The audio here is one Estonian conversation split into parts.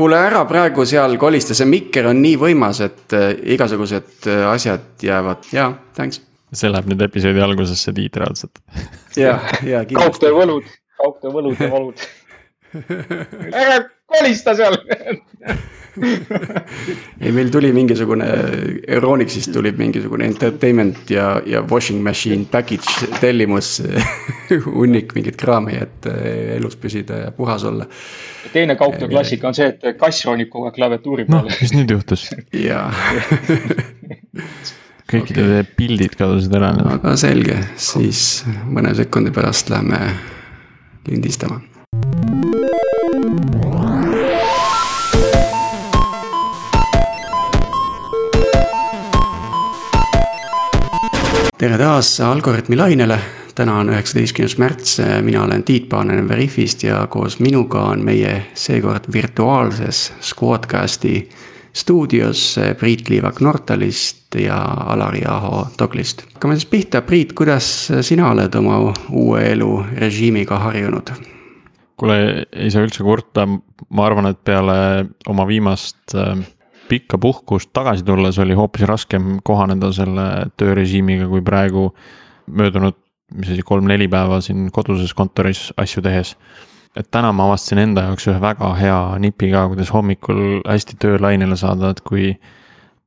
kuule ära praegu seal kolista, see mikker on nii võimas, et äh, igasugused äh, asjad jäävad, jaa, thanks. see läheb nüüd episoodi algusesse Tiit reaalselt. ja, ja kindlasti. kaugtöö võlud, kaugtöö võlud ja valud ära kolista seal ei, meil tuli mingisugune, Euronixist tuli mingisugune entertainment ja, ja washing machine package tellimus hunnik mingit kraami, et eh, elus püsida ja puhas olla. teine kaugtöö klassika on see, et kass ronib kogu aeg klaviatuuri peale. noh, mis nüüd juhtus? jaa kõikide okay. pildid kadusid ära. aga selge, siis mõne sekundi pärast läheme lindistama tere taas Algorütmi lainele. täna on üheksateistkümnes märts, mina olen Tiit Paananen Veriffist ja koos minuga on meie seekord virtuaalses Squadcasti stuudios Priit Liivak Nortalist ja Alari Aho Doglist. hakkame siis pihta, Priit, kuidas sina oled oma uue elu režiimiga harjunud? kuule, ei saa üldse kurta, ma arvan, et peale oma viimast äh, pikka puhkust tagasi tulles oli hoopis raskem kohaneda selle töörežiimiga, kui praegu möödunud, mis asi, kolm-neli päeva siin koduses kontoris asju tehes. et täna ma avastasin enda jaoks ühe väga hea nipi ka, kuidas hommikul hästi töölainele saada, et kui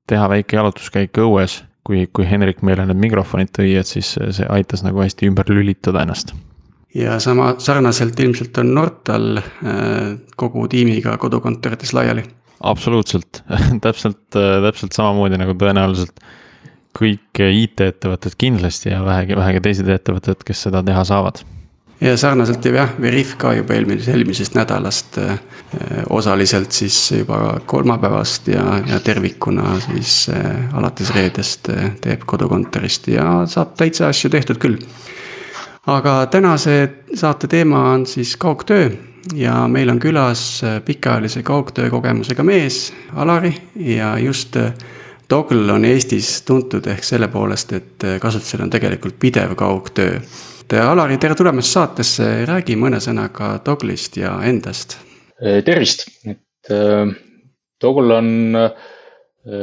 teha väike jalutuskäik õues, kui, kui Henrik meile need mikrofonid tõi, et siis see aitas nagu hästi ümber lülitada ennast ja sama sarnaselt ilmselt on Nortal äh, kogu tiimiga kodukontorites laiali absoluutselt täpselt, täpselt samamoodi nagu tõenäoliselt kõik IT-ettevõtted kindlasti ja vähegi, vähegi teised ettevõtted, kes seda teha saavad. ja sarnaselt ju jah, Veriff ka juba eelmisest, eelmisest nädalast äh, osaliselt siis juba kolmapäevast ja, ja tervikuna siis äh, alates reedest äh, teeb kodukontorist ja saab täitsa asju tehtud küll. aga tänase saate teema on siis kaugtöö ja meil on külas äh, pikaajalise kaugtöö kogemusega mees, Alari ja just Toggle äh, on Eestis tuntud ehk selle poolest, et äh, kasutusel on tegelikult pidev kaugtöö. Alari, tere tulemast saatesse, räägi mõne sõnaga Toggle'ist ja endast. tervist, et Toggle on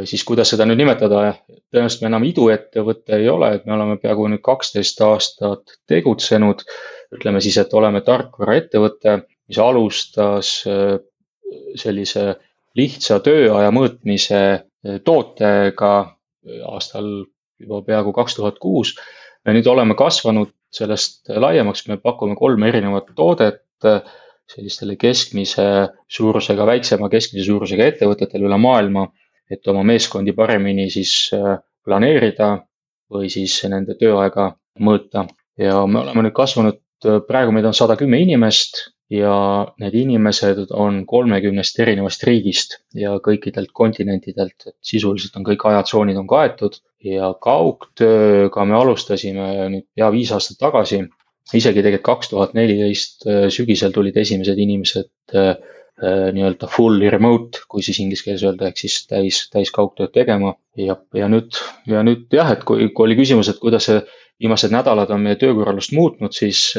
siis kuidas seda nüüd nimetada, tõenäoliselt me enam iduettevõte ei ole, et me oleme peaaegu nüüd kaksteist aastat tegutsenud. ütleme siis, et oleme tarkvaraettevõte mis alustas äh, sellise lihtsa tööaja mõõtmise äh, tootega äh, aastal juba peaaegu kaks tuhat kuus. me nüüd oleme kasvanud sellest laiemaks, me pakume kolme erinevat toodet sellistele keskmise suurusega, väiksema keskmise suurusega ettevõtetele üle maailma, et oma meeskondi paremini siis planeerida või siis nende tööaega mõõta. ja me oleme nüüd kasvanud, praegu meid on sada kümme inimest ja need inimesed on kolmekümnest erinevast riigist ja kõikidelt kontinentidelt, et sisuliselt on kõik ajatsoonid on kaetud ja kaugtööga me alustasime nüüd pea viis aastat tagasi. isegi tegelikult kaks tuhat neliteist äh, sügisel tulid esimesed inimesed äh, äh, nii-öelda fully remote, kui siis inglise keeles öelda, ehk siis täis, täis kaugtööd tegema ja, ja nüüd, ja nüüd jah, et kui, kui oli küsimus, et kuidas see viimased nädalad on meie töökorraldust muutnud, siis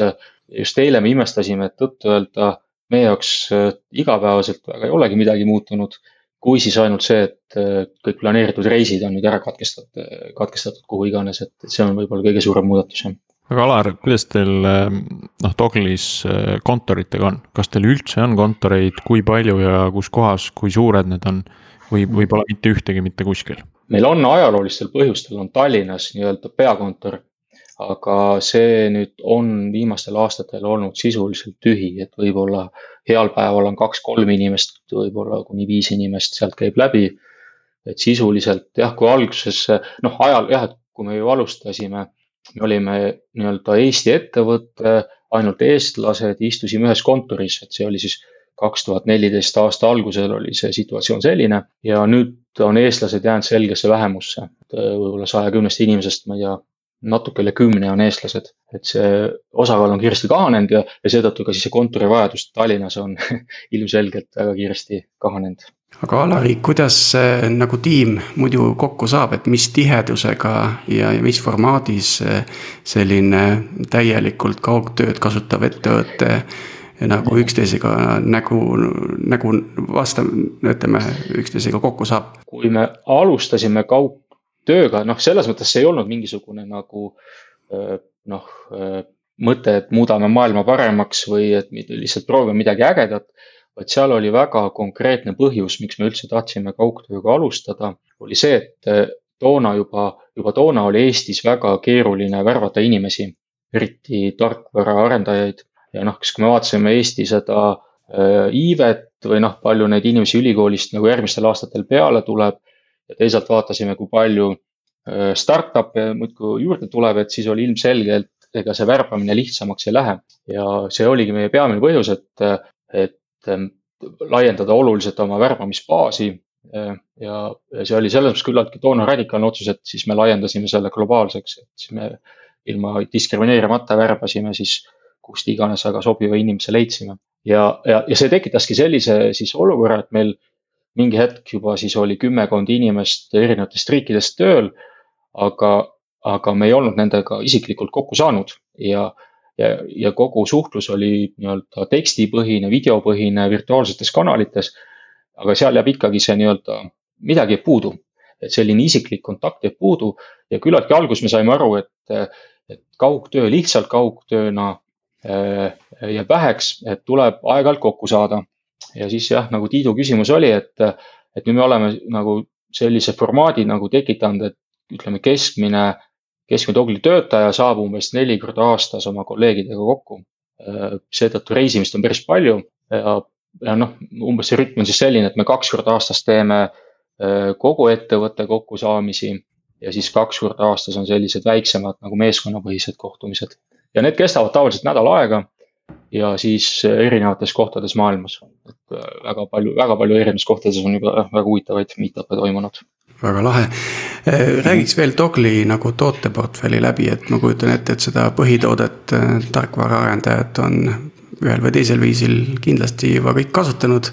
just eile me imestasime, et tõtt-öelda meie jaoks äh, igapäevaselt väga ei olegi midagi muutunud. kui siis ainult see, et äh, kõik planeeritud reisid on nüüd ära katkestatud, katkestatud kuhu iganes, et see on võib-olla kõige suurem muudatus, jah aga Alar, kuidas teil noh, Doglis kontoritega on, kas teil üldse on kontoreid, kui palju ja kus kohas, kui suured need on? või, või pole mitte ühtegi mitte kuskil? meil on ajaloolistel põhjustel on Tallinnas nii-öelda peakontor aga see nüüd on viimastel aastatel olnud sisuliselt tühi, et võib-olla heal päeval on kaks-kolm inimest, võib-olla kuni viis inimest sealt käib läbi. et sisuliselt jah, kui alguses noh, ajal jah, et kui me ju alustasime, me olime nii-öelda Eesti ettevõte, ainult eestlased, istusime ühes kontoris, et see oli siis kaks tuhat neliteist aasta algusel oli see situatsioon selline ja nüüd on eestlased jäänud selgesse vähemusse. võib-olla saja kümnest inimesest, ma ei tea, natuke üle kümne on eestlased, et see osakaal on kiiresti kahanenud ja, ja seetõttu ka siis see kontorivajadus Tallinnas on ilmselgelt väga kiiresti kahanenud. aga Alari, kuidas see nagu tiim muidu kokku saab, et mis tihedusega ja, ja mis formaadis selline täielikult kaugtööd kasutav ettevõte nagu üksteisega nägu, nägu vastu, ütleme üksteisega kokku saab? kui me alustasime kaugtööga, noh, selles mõttes see ei olnud mingisugune nagu noh, mõte, et muudame maailma paremaks või et lihtsalt proovime midagi ägedat. vaid seal oli väga konkreetne põhjus, miks me üldse tahtsime kaugtööga alustada, oli see, et toona juba, juba toona oli Eestis väga keeruline värvata inimesi, eriti tarkvaraarendajaid. ja noh, kas, kui me vaatasime Eesti seda iivet või noh, palju neid inimesi ülikoolist nagu järgmistel aastatel peale tuleb. Ja teisalt vaatasime, kui palju startup'e muudkui juurde tuleb, et siis oli ilmselge, et ega see värbamine lihtsamaks ei lähe. ja see oligi meie peamine põhjus, et, et laiendada oluliselt oma värbamisbaasi ja see oli selles mõttes küllaltki toona radikaalne otsus, et siis me laiendasime selle globaalseks, et siis me ilma diskrimineerimata värbasime siis kust iganes väga sobiva inimese leidsime. ja, ja, ja see tekitaski sellise siis olukorra, et meil mingi hetk juba siis oli kümmekond inimest erinevatest riikidest tööl. aga, aga me ei olnud nendega isiklikult kokku saanud ja, ja, ja kogu suhtlus oli nii-öelda tekstipõhine, videopõhine virtuaalsetes kanalites aga seal jääb ikkagi see nii-öelda, midagi puudu. et selline isiklik kontakt jääb puudu ja küllaltki alguses me saime aru, et, et kaugtöö lihtsalt kaugtööna äh, jääb väheks, et tuleb aeg-ajalt kokku saada. Ja siis jah, nagu Tiidu küsimus oli, et, et nüüd me oleme nagu sellise formaadi nagu tekitanud, et ütleme, keskmine, keskmine Togli töötaja saab umbes neli korda aastas oma kolleegidega kokku. Seetõttu reisimist on päris palju ja ja noh, umbes see rütm on siis selline, et me kaks korda aastas teeme kogu ettevõtte kokkusaamisi ja siis kaks korda aastas on sellised väiksemad nagu meeskonnapõhised kohtumised. ja need kestavad tavaliselt nädal aega ja siis äh, erinevates kohtades maailmas. et äh, väga palju, väga palju erinevates kohtades on juba väga huvitavaid meet-up'e toimunud. väga lahe, räägiks veel Dogli nagu tooteportfelli läbi, et ma kujutan ette, et seda põhitoodet tarkvaraarendajad on ühel või teisel viisil kindlasti juba kõik kasutanud.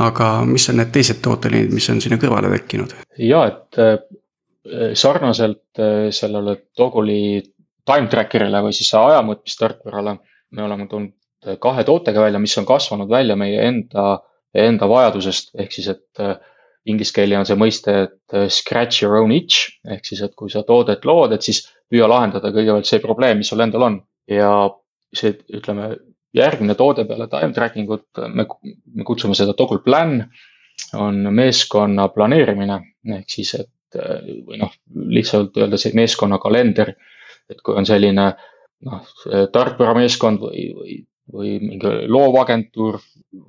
aga mis on need teised tooteliinid, mis on sinna kõrvale tekkinud? ja, et äh, sarnaselt äh, sellele Toguli time tracker'ile või siis ajamõõtmistarkvarale me oleme tulnud äh, kahe tootega välja, mis on kasvanud välja meie enda, enda vajadusest, ehk siis, et inglise keeli on see mõiste, et scratch your own itch ehk siis, et kui sa toodet lood, et siis püüa lahendada kõigepealt see probleem, mis sul endal on. ja see, ütleme, järgmine toode peale time tracking ut, me, me kutsume seda toggle plan, on meeskonna planeerimine. ehk siis, et või noh, lihtsalt öelda see meeskonna kalender. et kui on selline noh, tarkvarameeskond või, või, või mingi loovagentuur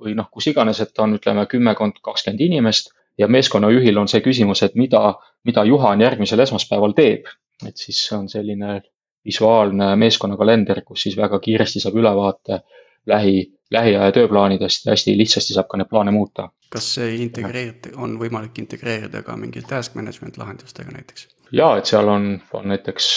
või noh, kus iganes, et on, ütleme, kümmekond, kakskümmend inimest. ja meeskonnajuhil on see küsimus, et mida, mida Juhan järgmisel esmaspäeval teeb. et siis on selline visuaalne meeskonnakalender, kus siis väga kiiresti saab ülevaate lähi, lähiaja tööplaanidest ja hästi lihtsasti saab ka neid plaane muuta. kas see integreerida, on võimalik integreerida ka mingi task management lahendustega näiteks? Ja, et seal on, on näiteks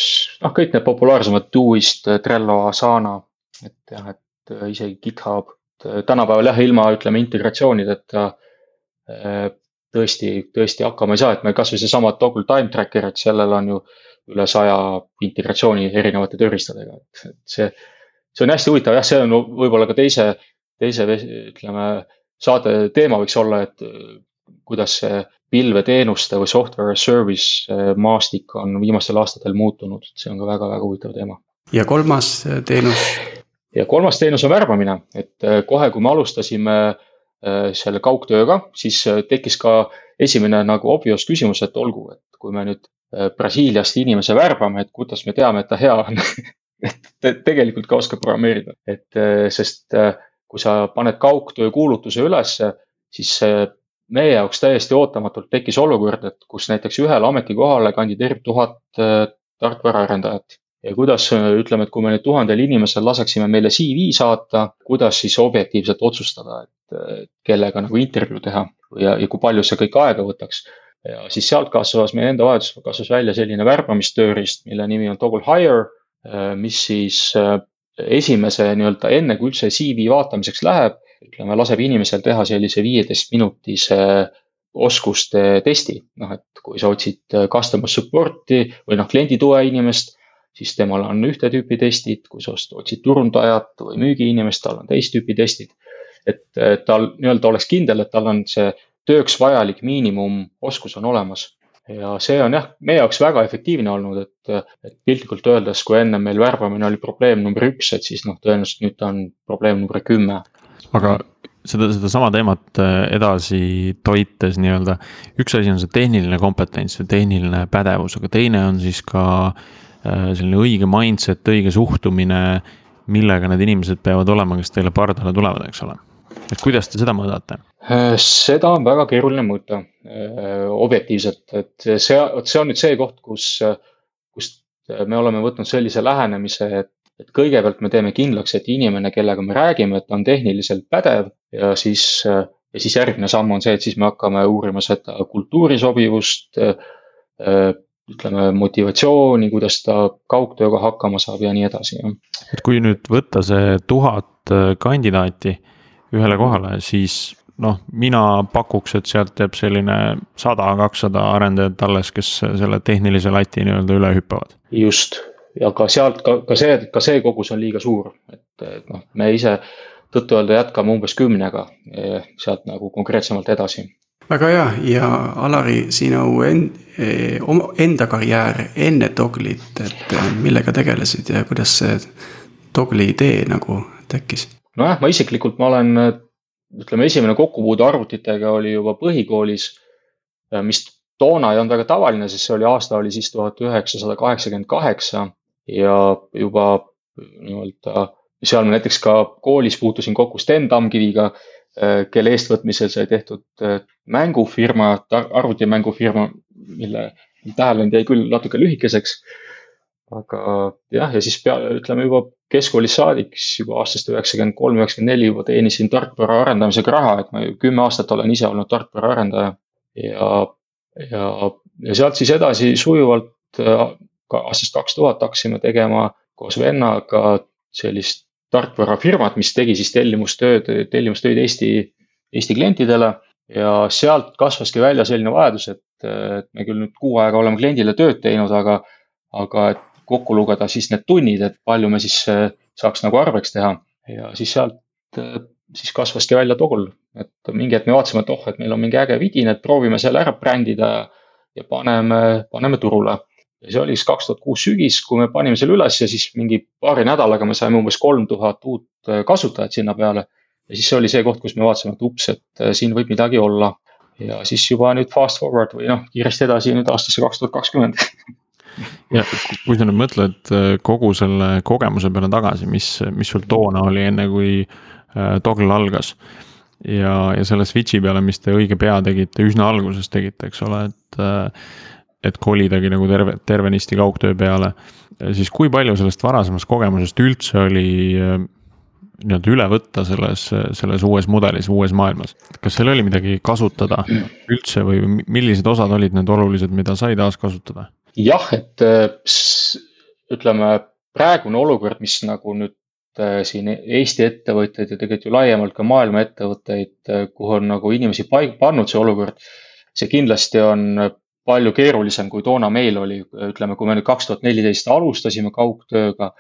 noh, kõik need populaarsemad Doist, Trello, Asana, et jah, et äh, isegi GitHub, tänapäeval jah, ilma ütleme integratsioonideta äh, tõesti, tõesti hakkama ei saa, et me kasvõi seesama toggle time tracker, et sellel on ju üle saja integratsiooni erinevate tööriistadega, et, et see, see on hästi huvitav, jah, see on võib-olla ka teise, teise, ütleme, saate teema võiks olla, et kuidas see pilveteenuste või software service eh, maastik on viimastel aastatel muutunud, see on ka väga-väga huvitav teema. ja kolmas eh, teenus? ja kolmas teenus on värbamine, et eh, kohe, kui me alustasime selle kaugtööga, siis tekkis ka esimene nagu obvious küsimus, et olgu, et kui me nüüd Äh, Brasiiliast inimese värbame, et kuidas me teame, et ta hea on et tegelikult ka oskab programmeerida, et äh, sest äh, kui sa paned kaugtöö kuulutuse ülesse, siis meie jaoks täiesti ootamatult tekkis olukord, et kus näiteks ühele ametikohale kandideerib tuhat tarkvaraarendajat. ja kuidas, ütleme, et kui me nüüd tuhandel inimesel laseksime meile CV saata, kuidas siis objektiivselt otsustada, et kellega nagu intervjuu teha ja, ja kui palju see kõik aega võtaks ja siis sealt kasvas meie enda vajadus, kasvas välja selline värbamistööriist, mille nimi on Toggle Hire, äh, mis siis äh, esimese nii-öelda enne, kui üldse CV vaatamiseks läheb, ütleme, laseb inimesel teha sellise viieteistminutise oskuste testi. noh, et kui sa otsid äh, customer support'i või noh, klienditoe inimest, siis temal on ühte tüüpi testid, kui sa otsid turundajat või müügiinimest, tal on teist tüüpi testid. et tal nii-öelda oleks kindel, et tal on see tööks vajalik miinimumoskus on olemas ja see on jah, meie jaoks väga efektiivne olnud, et, et piltlikult öeldes, kui enne meil värbamine oli probleem number üks, et siis noh, tõenäoliselt nüüd ta on probleem number kümme. Aga seda, sedasama teemat äh, edasi toites nii-öelda, üks asi on see tehniline kompetents või tehniline pädevus, aga teine on siis ka äh, selline õige mindset, õige suhtumine, millega need inimesed peavad olema, kes teile pardale tulevad, eks ole. et kuidas te seda mõõdate? Äh, seda on väga keeruline mõõta objektiivselt, et see, vot see on nüüd see koht, kus, kus me oleme võtnud sellise lähenemise, et et kõigepealt me teeme kindlaks, et inimene, kellega me räägime, et ta on tehniliselt pädev ja siis, ja siis järgmine samm on see, et siis me hakkame uurima seda kultuuri sobivust, ütleme motivatsiooni, kuidas ta kaugtööga hakkama saab ja nii edasi, jah. et kui nüüd võtta see tuhat kandidaati ühele kohale, siis noh, mina pakuks, et sealt jääb selline sada, kakssada arendajat alles, kes selle tehnilise lati nii-öelda üle hüppavad. just, ja ka sealt ka, ka see, ka see kogus on liiga suur, et, et noh, me ise tõtt-öelda jätkame umbes kümnega eh, sealt nagu konkreetsemalt edasi. väga hea ja Alari, sinu en-, eh, enda karjäär enne Doglit, et eh, millega tegelesid ja kuidas see Dogli idee nagu tekkis? nojah, ma isiklikult, ma olen, ütleme, esimene kokkupuude arvutitega oli juba põhikoolis, mis toona ei olnud väga tavaline, sest see oli, aasta oli siis tuhat üheksasada kaheksakümmend kaheksa ja juba nii-öelda seal ma näiteks ka koolis puutusin kokku Sten Tamkiviga, äh, kelle eestvõtmisel sai tehtud äh, mängufirma, arvutimängufirma, mille tähelepanu jäi küll natuke lühikeseks. aga jah, ja siis pea, ütleme juba keskkoolist saadik, siis juba aastast üheksakümmend kolm, üheksakümmend neli juba teenisin tarkvara arendamisega raha, et ma ju kümme aastat olen ise olnud tarkvara arendaja. ja, ja, ja sealt siis edasi sujuvalt äh, ka aastast kaks tuhat hakkasime tegema koos vennaga sellist tarkvarafirmat, mis tegi siis tellimustööd, tellimustöid Eesti, Eesti klientidele. ja sealt kasvaski välja selline vajadus, et, et me küll nüüd kuu aega oleme kliendile tööd teinud, aga, aga et kokku lugeda siis need tunnid, et palju me siis saaks nagu arveks teha. Ja siis sealt siis kasvaski välja Toggle, et mingi hetk me vaatasime, et oh, et meil on mingi äge vidin, et proovime selle ära brändida ja paneme, paneme turule ja see oli siis kaks tuhat kuus sügis, kui me panime selle üles ja siis mingi paari nädalaga me saime umbes kolm tuhat uut äh, kasutajat sinna peale. ja siis see oli see koht, kus me vaatasime, et ups, et äh, siin võib midagi olla. ja siis juba nüüd fast forward või noh, kiiresti edasi nüüd aastasse kaks tuhat kakskümmend. ja kui sa nüüd mõtled äh, kogu selle kogemuse peale tagasi, mis, mis sul toona oli, enne kui Toggle algas. ja, ja selle switch'i peale, mis te õige pea tegite, üsna alguses tegite, eks ole, et et kolidagi nagu terve, tervenisti kaugtöö peale. siis kui palju sellest varasemast kogemusest üldse oli äh, nii-öelda üle võtta selles, selles uues mudelis, uues maailmas. kas seal oli midagi kasutada üldse või millised osad olid need olulised, mida sai taaskasutada? jah, et äh, ütleme, praegune olukord, mis nagu nüüd äh, siin Eesti ettevõtteid ja tegelikult ju laiemalt ka maailma ettevõtteid, kuhu on nagu inimesi paik-, pannud see olukord. see kindlasti on palju keerulisem, kui toona meil oli, ütleme, kui me nüüd kaks tuhat neliteist alustasime kaugtööga,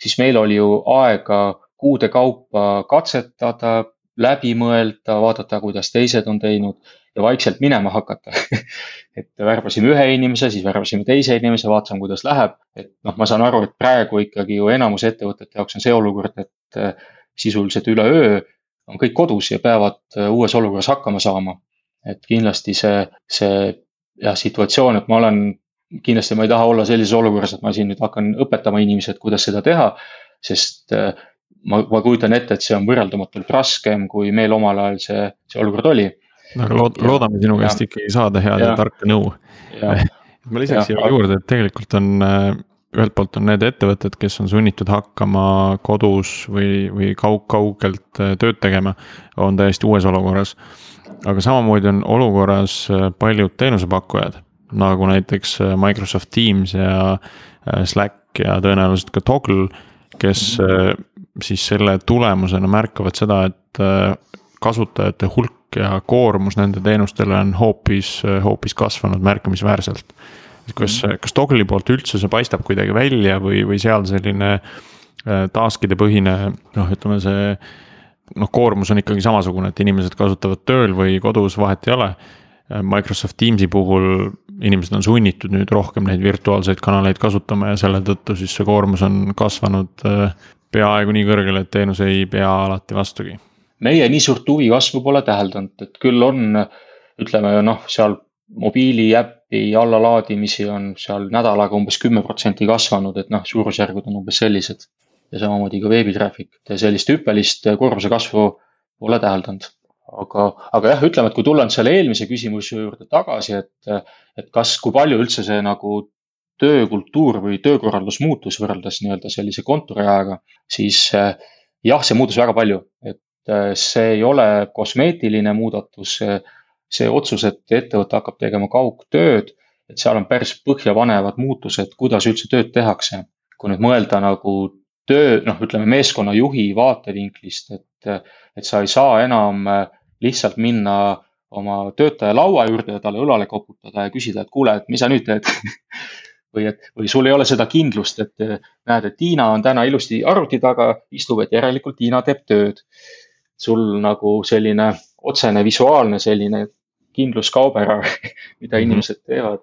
siis meil oli ju aega kuude kaupa katsetada, läbi mõelda, vaadata, kuidas teised on teinud ja vaikselt minema hakata et värbasime ühe inimese, siis värbasime teise inimese, vaatasime, kuidas läheb. et noh, ma saan aru, et praegu ikkagi ju enamus ettevõtete jaoks on see olukord, et eh, sisuliselt üleöö on kõik kodus ja peavad eh, uues olukorras hakkama saama. et kindlasti see, see jah, situatsioon, et ma olen, kindlasti ma ei taha olla sellises olukorras, et ma siin nüüd hakkan õpetama inimesi, et kuidas seda teha. sest äh, ma, ma kujutan ette, et see on võrreldamatult raskem, kui meil omal ajal see, see olukord oli. aga lood, loodame sinu käest ikkagi saada head ja, ja tarka nõu. ma lisaks siia juurde, et tegelikult on äh, ühelt poolt on need ettevõtted, kes on sunnitud hakkama kodus või, või kaug, kaugelt äh, tööd tegema, on täiesti uues olukorras aga samamoodi on olukorras äh, paljud teenusepakkujad, nagu näiteks äh, Microsoft Teams ja äh, Slack ja tõenäoliselt ka Toggle, kes siis selle tulemusena märkavad seda, et kasutajate hulk ja koormus nende teenustele on hoopis, hoopis kasvanud märkimisväärselt. kas, kas Toggle'i poolt üldse see paistab kuidagi välja või, või seal selline task'ide põhine noh, ütleme see noh, koormus on ikkagi samasugune, et inimesed kasutavad tööl või kodus, vahet ei ole. Microsoft Teamsi puhul inimesed on sunnitud nüüd rohkem neid virtuaalseid kanaleid kasutama ja selle tõttu siis see koormus on kasvanud äh, peaaegu nii kõrgele, et teenus ei pea alati vastugi. meie nii suurt huvi kasvu pole täheldanud, et küll on, ütleme noh, seal mobiiliäppi allalaadimisi on seal nädalaga umbes kümme protsenti kasvanud, et noh, suurusjärgud on umbes sellised ja samamoodi ka veebitraffic, sellist hüppelist koormuse kasvu pole täheldanud. aga, aga jah, ütleme, et kui tulla nüüd selle eelmise küsimuse juurde tagasi, et, et kas, kui palju üldse see nagu töökultuur või töökorraldus muutus võrreldes nii-öelda sellise kontoriajaga, siis eh, jah, see muutus väga palju, et see ei ole kosmeetiline muudatus. see otsus, et ettevõte hakkab tegema kaugtööd, et seal on päris põhjapanevad muutused, kuidas üldse tööd tehakse. kui nüüd mõelda nagu töö, noh, ütleme meeskonnajuhi vaatevinklist, et, et sa ei saa enam äh, lihtsalt minna oma töötaja laua juurde ja talle õlale koputada ja küsida, et kuule, et mis sa nüüd teed või et, või sul ei ole seda kindlust, et äh, näed, et Tiina on täna ilusti arvuti taga, istub, et järelikult Tiina teeb tööd. sul nagu selline otsene visuaalne selline kindluskauber, mida mhm. inimesed teevad.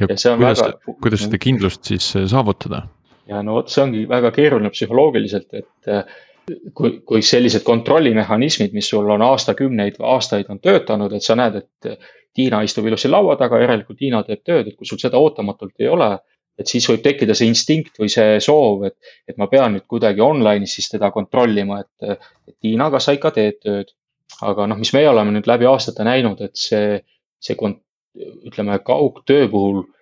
ja, ja kuidas, väga... kuidas seda kindlust siis äh, saavutada? Ja no vot, see ongi väga keeruline psühholoogiliselt, et äh, kui, kui sellised kontrollimehhanismid, mis sul on aastakümneid aastaid on töötanud, et sa näed, et äh, Tiina istub ilusti laua taga, järelikult Tiina teeb tööd, et kui sul seda ootamatult ei ole, et siis võib tekkida see instinkt või see soov, et, et ma pean nüüd kuidagi online'is siis teda kontrollima, et, et Tiina, kas sa ikka teed tööd. aga noh, mis meie oleme nüüd läbi aastate näinud, et see, see kont-, ütleme kaugtöö puhul Äh,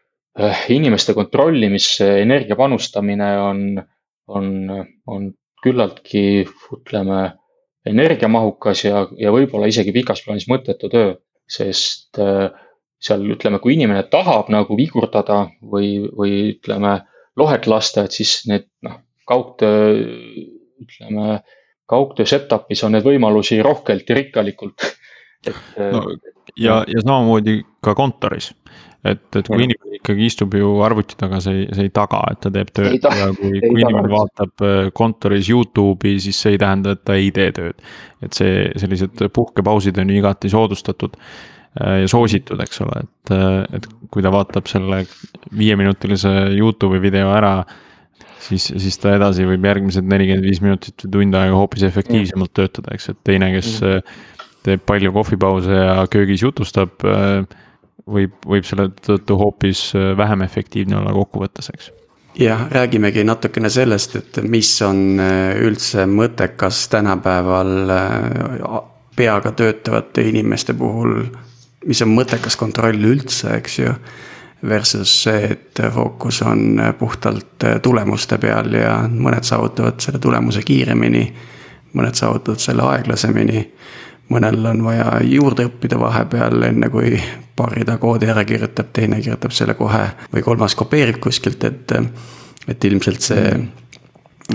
inimeste kontrollimisse energia panustamine on, on, on küllaltki, ütleme, energiamahukas ja, ja võib-olla isegi pikas plaanis mõttetu töö. sest äh, seal ütleme, kui inimene tahab nagu vigurdada või, või ütleme, lohet lasta, et siis need noh, kaugtöö, ütleme, kaugtöö setup'is on neid võimalusi rohkelt ja rikkalikult. et no, ja, ja samamoodi ka kontoris. Et, et kui inimene ikkagi istub ju arvuti taga, see ei, see ei taga, et ta teeb tööd. Ja kui, kui inimene vaatab äh, kontoris Youtube'i, siis see ei tähenda, et ta ei tee tööd. et see, sellised puhkepausid on ju igati soodustatud äh, ja soositud, eks ole, et, äh, et kui ta vaatab selle viieminutilise Youtube'i video ära siis, siis ta edasi võib järgmised nelikümmend viis minutit või tund aega hoopis efektiivsemalt töötada, eks, et teine, kes teeb palju kohvipause ja köögis jutustab äh, võib, võib selle tõttu hoopis äh, vähem efektiivne olla kokkuvõttes, eks jah, räägimegi natukene sellest, et mis on äh, üldse mõttekas tänapäeval peaga töötavate inimeste puhul, mis on mõttekas kontroll üldse, eks ju. Versus see, et fookus on puhtalt tulemuste peal ja mõned saavutavad selle tulemuse kiiremini, mõned saavutavad selle aeglasemini mõnel on vaja juurde õppida vahepeal, enne kui paari ta koodi ära kirjutab, teine kirjutab selle kohe või kolmas kopeerib kuskilt, et, et ilmselt see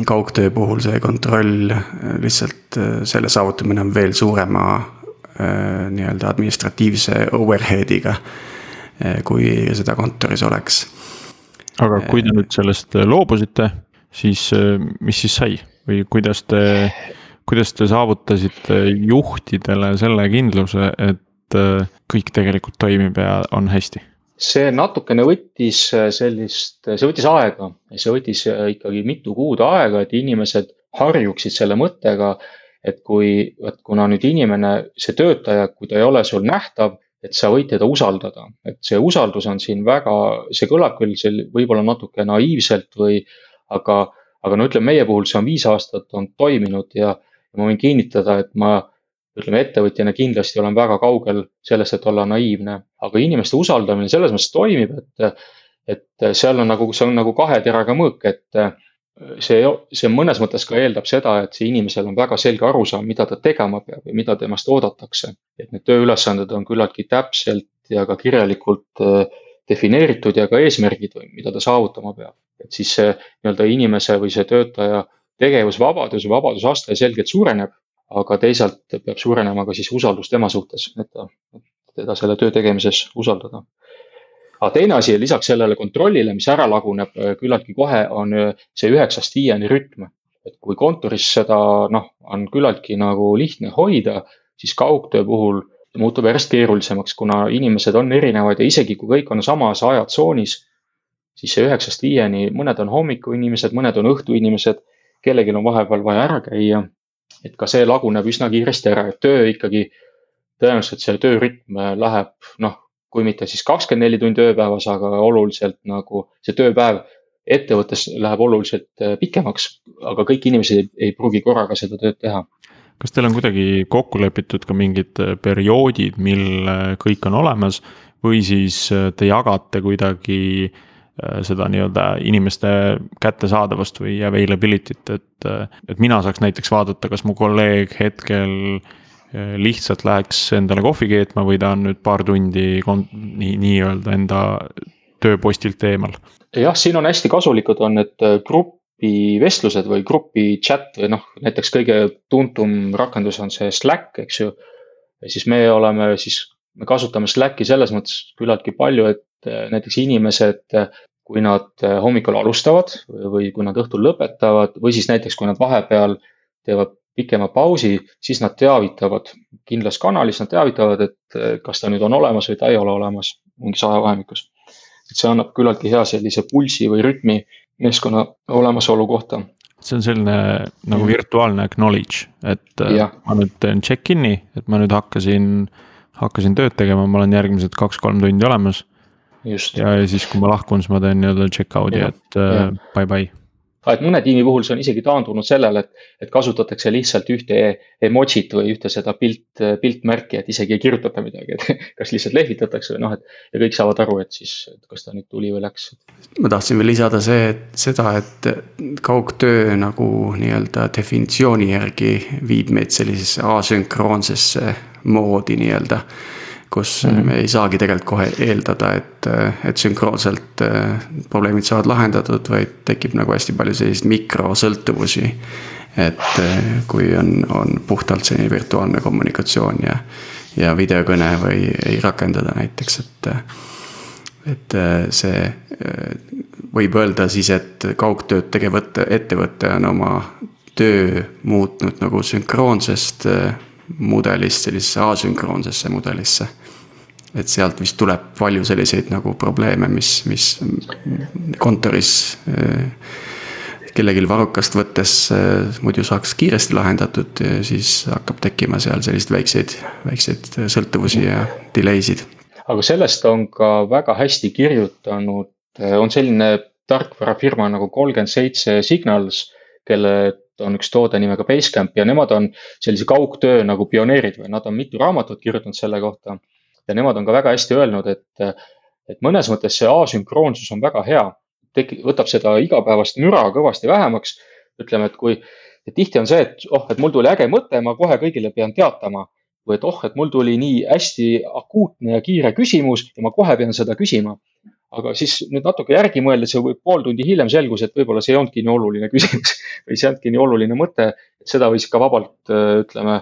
kaugtöö puhul see kontroll lihtsalt selle saavutamine on veel suurema äh, nii-öelda administratiivse overhead'iga, äh, kui seda kontoris oleks. aga kui te nüüd sellest loobusite, siis mis siis sai või kuidas te kuidas te saavutasite juhtidele selle kindluse, et äh, kõik tegelikult toimib ja on hästi? see natukene võttis äh, sellist, see võttis aega, see võttis äh, ikkagi mitu kuud aega, et inimesed harjuksid selle mõttega, et kui, et kuna nüüd inimene, see töötaja, kui ta ei ole sul nähtav, et sa võid teda usaldada, et see usaldus on siin väga, see kõlab küll seal võib-olla natuke naiivselt või, aga, aga no ütleme, meie puhul see on viis aastat on toiminud ja ma võin kinnitada, et ma ütleme ettevõtjana kindlasti olen väga kaugel sellest, et olla naiivne, aga inimeste usaldamine selles mõttes toimib, et. et seal on nagu, see on nagu kahe teraga mõõk, et see, see mõnes mõttes ka eeldab seda, et see inimesel on väga selge arusaam, mida ta tegema peab ja mida temast oodatakse. et need tööülesanded on küllaltki täpselt ja ka kirjalikult defineeritud ja ka eesmärgid, mida ta saavutama peab. et siis see nii-öelda inimese või see töötaja tegevusvabadus, vabadusaste selgelt suureneb, aga teisalt peab suurenema ka siis usaldus tema suhtes, et ta, teda selle töö tegemises usaldada. aga teine asi lisaks sellele kontrollile, mis ära laguneb küllaltki kohe, on see üheksast viieni rütm. et kui kontoris seda noh, on küllaltki nagu lihtne hoida, siis kaugtöö puhul muutub järjest keerulisemaks, kuna inimesed on erinevad ja isegi kui kõik on samas ajatsoonis, siis see üheksast viieni, mõned on hommikuinimesed, mõned on õhtuinimesed, kellelgi on vahepeal vaja ära käia. et ka see laguneb üsna kiiresti ära, et töö ikkagi, tõenäoliselt see töörütm läheb noh, kui mitte siis kakskümmend neli tundi ööpäevas, aga oluliselt nagu see tööpäev ettevõttes läheb oluliselt pikemaks, aga kõik inimesed ei, ei pruugi korraga seda tööd teha kas teil on kuidagi kokku lepitud ka mingid äh, perioodid, mil äh, kõik on olemas või siis äh, te jagate kuidagi seda nii-öelda inimeste kättesaadavust või availability't, et, et mina saaks näiteks vaadata, kas mu kolleeg hetkel lihtsalt läheks endale kohvi keetma või ta on nüüd paar tundi nii, nii-öelda enda tööpostilt eemal. jah, siin on hästi kasulikud on need grupivestlused või grupi chat või noh, näiteks kõige tuntum rakendus on see Slack, eks ju. ja siis me oleme siis, me kasutame Slacki selles mõttes küllaltki palju, et näiteks inimesed, eh, kui nad eh, hommikul alustavad või kui nad õhtul lõpetavad või siis näiteks, kui nad vahepeal teevad pikema pausi, siis nad teavitavad kindlas kanalis, nad teavitavad, et kas ta nüüd on olemas või ta ei ole olemas mingis ajavahemikus. et see annab küllaltki hea sellise pulsi või rütmi meeskonna olemasolu kohta. see on selline nagu virtuaalne acknowledge, et äh, ja. ma nüüd teen check-in'i, et ma nüüd hakkasin, hakkasin tööd tegema, ma olen järgmised kaks-kolm tundi olemas. Ja, ja siis, kui ma lahkun, siis ma teen nii-öelda check out'i, et äh, bye bye et mõne tiimi puhul see on isegi taandunud sellele, et, et kasutatakse lihtsalt ühte emotsit või ühte seda pilt, piltmärki, et isegi ei kirjutata midagi, et kas lihtsalt lehvitatakse või noh, et. ja kõik saavad aru, et siis, et kas ta nüüd tuli või läks. ma tahtsin veel lisada see, et seda, et kaugtöö nagu nii-öelda definitsiooni järgi viib meid sellisesse asünkroonsesse moodi nii-öelda kus mm -hmm. me ei saagi tegelikult kohe eeldada, et, et sünkroonselt äh, probleemid saavad lahendatud, vaid tekib nagu hästi palju selliseid mikrosõltuvusi. et äh, kui on, on puhtalt selline virtuaalne kommunikatsioon ja, ja videokõne või ei rakendada näiteks, et. et äh, see võib öelda siis, et kaugtööd tegev ettevõte on oma töö muutnud nagu sünkroonsest mudelist sellisesse asünkroonsesse mudelisse et sealt vist tuleb palju selliseid nagu probleeme, mis, mis kontoris äh, kellelgi varrukast võttes äh, muidu saaks kiiresti lahendatud, siis hakkab tekkima seal selliseid väikseid, väikseid sõltuvusi ja delay sid. aga sellest on ka väga hästi kirjutanud, äh, on selline tarkvarafirma nagu kolmkümmend seitse Signals, kelle on üks toode nimega Basecamp ja nemad on sellise kaugtöö nagu pioneerid või nad on mitu raamatut kirjutanud selle kohta ja nemad on ka väga hästi öelnud, et, et mõnes mõttes see asünkroonsus on väga hea. teki-, võtab seda igapäevast müra kõvasti vähemaks. ütleme, et kui, et tihti on see, et oh, et mul tuli äge mõte, ma kohe kõigile pean teatama. või et oh, et mul tuli nii hästi akuutne ja kiire küsimus ja ma kohe pean seda küsima aga siis nüüd natuke järgi mõeldes, või pool tundi hiljem selgus, et võib-olla see ei olnudki nii oluline küsimus või see ei olnudki nii oluline mõte, et seda võis ka vabalt, ütleme,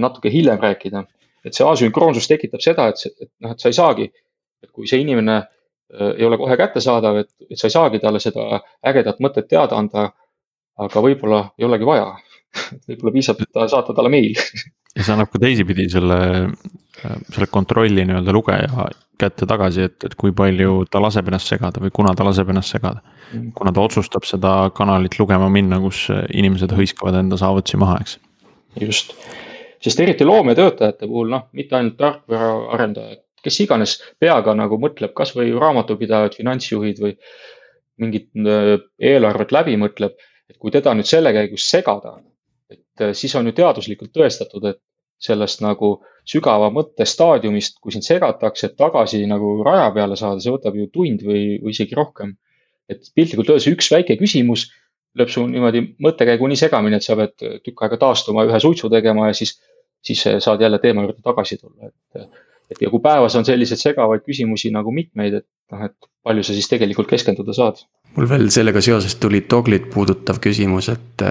natuke hiljem rääkida et see asünkroonsus tekitab seda, et, et noh, et sa ei saagi, et kui see inimene äh, ei ole kohe kättesaadav, et, et sa ei saagi talle seda ägedat mõtet teada anda. aga võib-olla ei olegi vaja võib-olla piisab, et saata talle meil ja see annab ka teisipidi selle, selle kontrolli nii-öelda lugeja kätte tagasi, et, et kui palju ta laseb ennast segada või kuna ta laseb ennast segada. Mm. kuna ta otsustab seda kanalit lugema minna, kus inimesed hõiskavad enda saavutusi maha, eks. just sest eriti loometöötajate puhul, noh, mitte ainult tarkvaraarendajad, kes iganes peaga nagu mõtleb, kasvõi raamatupidajad, finantsjuhid või mingit äh, eelarvet läbi mõtleb, et kui teda nüüd selle käigus segada, et äh, siis on ju teaduslikult tõestatud, et sellest nagu sügava mõttestaadiumist, kui sind segatakse, et tagasi nagu raja peale saada, see võtab ju tund või, või isegi rohkem. et piltlikult öeldes üks väike küsimus lööb su niimoodi mõttekäigu nii segamini, et sa pead tükk aega taastuma, ühe suitsu tegema ja siis siis saad jälle teema juurde tagasi tulla, et. et ja kui päevas on selliseid segavaid küsimusi nagu mitmeid, et noh, et palju sa siis tegelikult keskenduda saad. mul veel sellega seoses tuli Doglit puudutav küsimus, et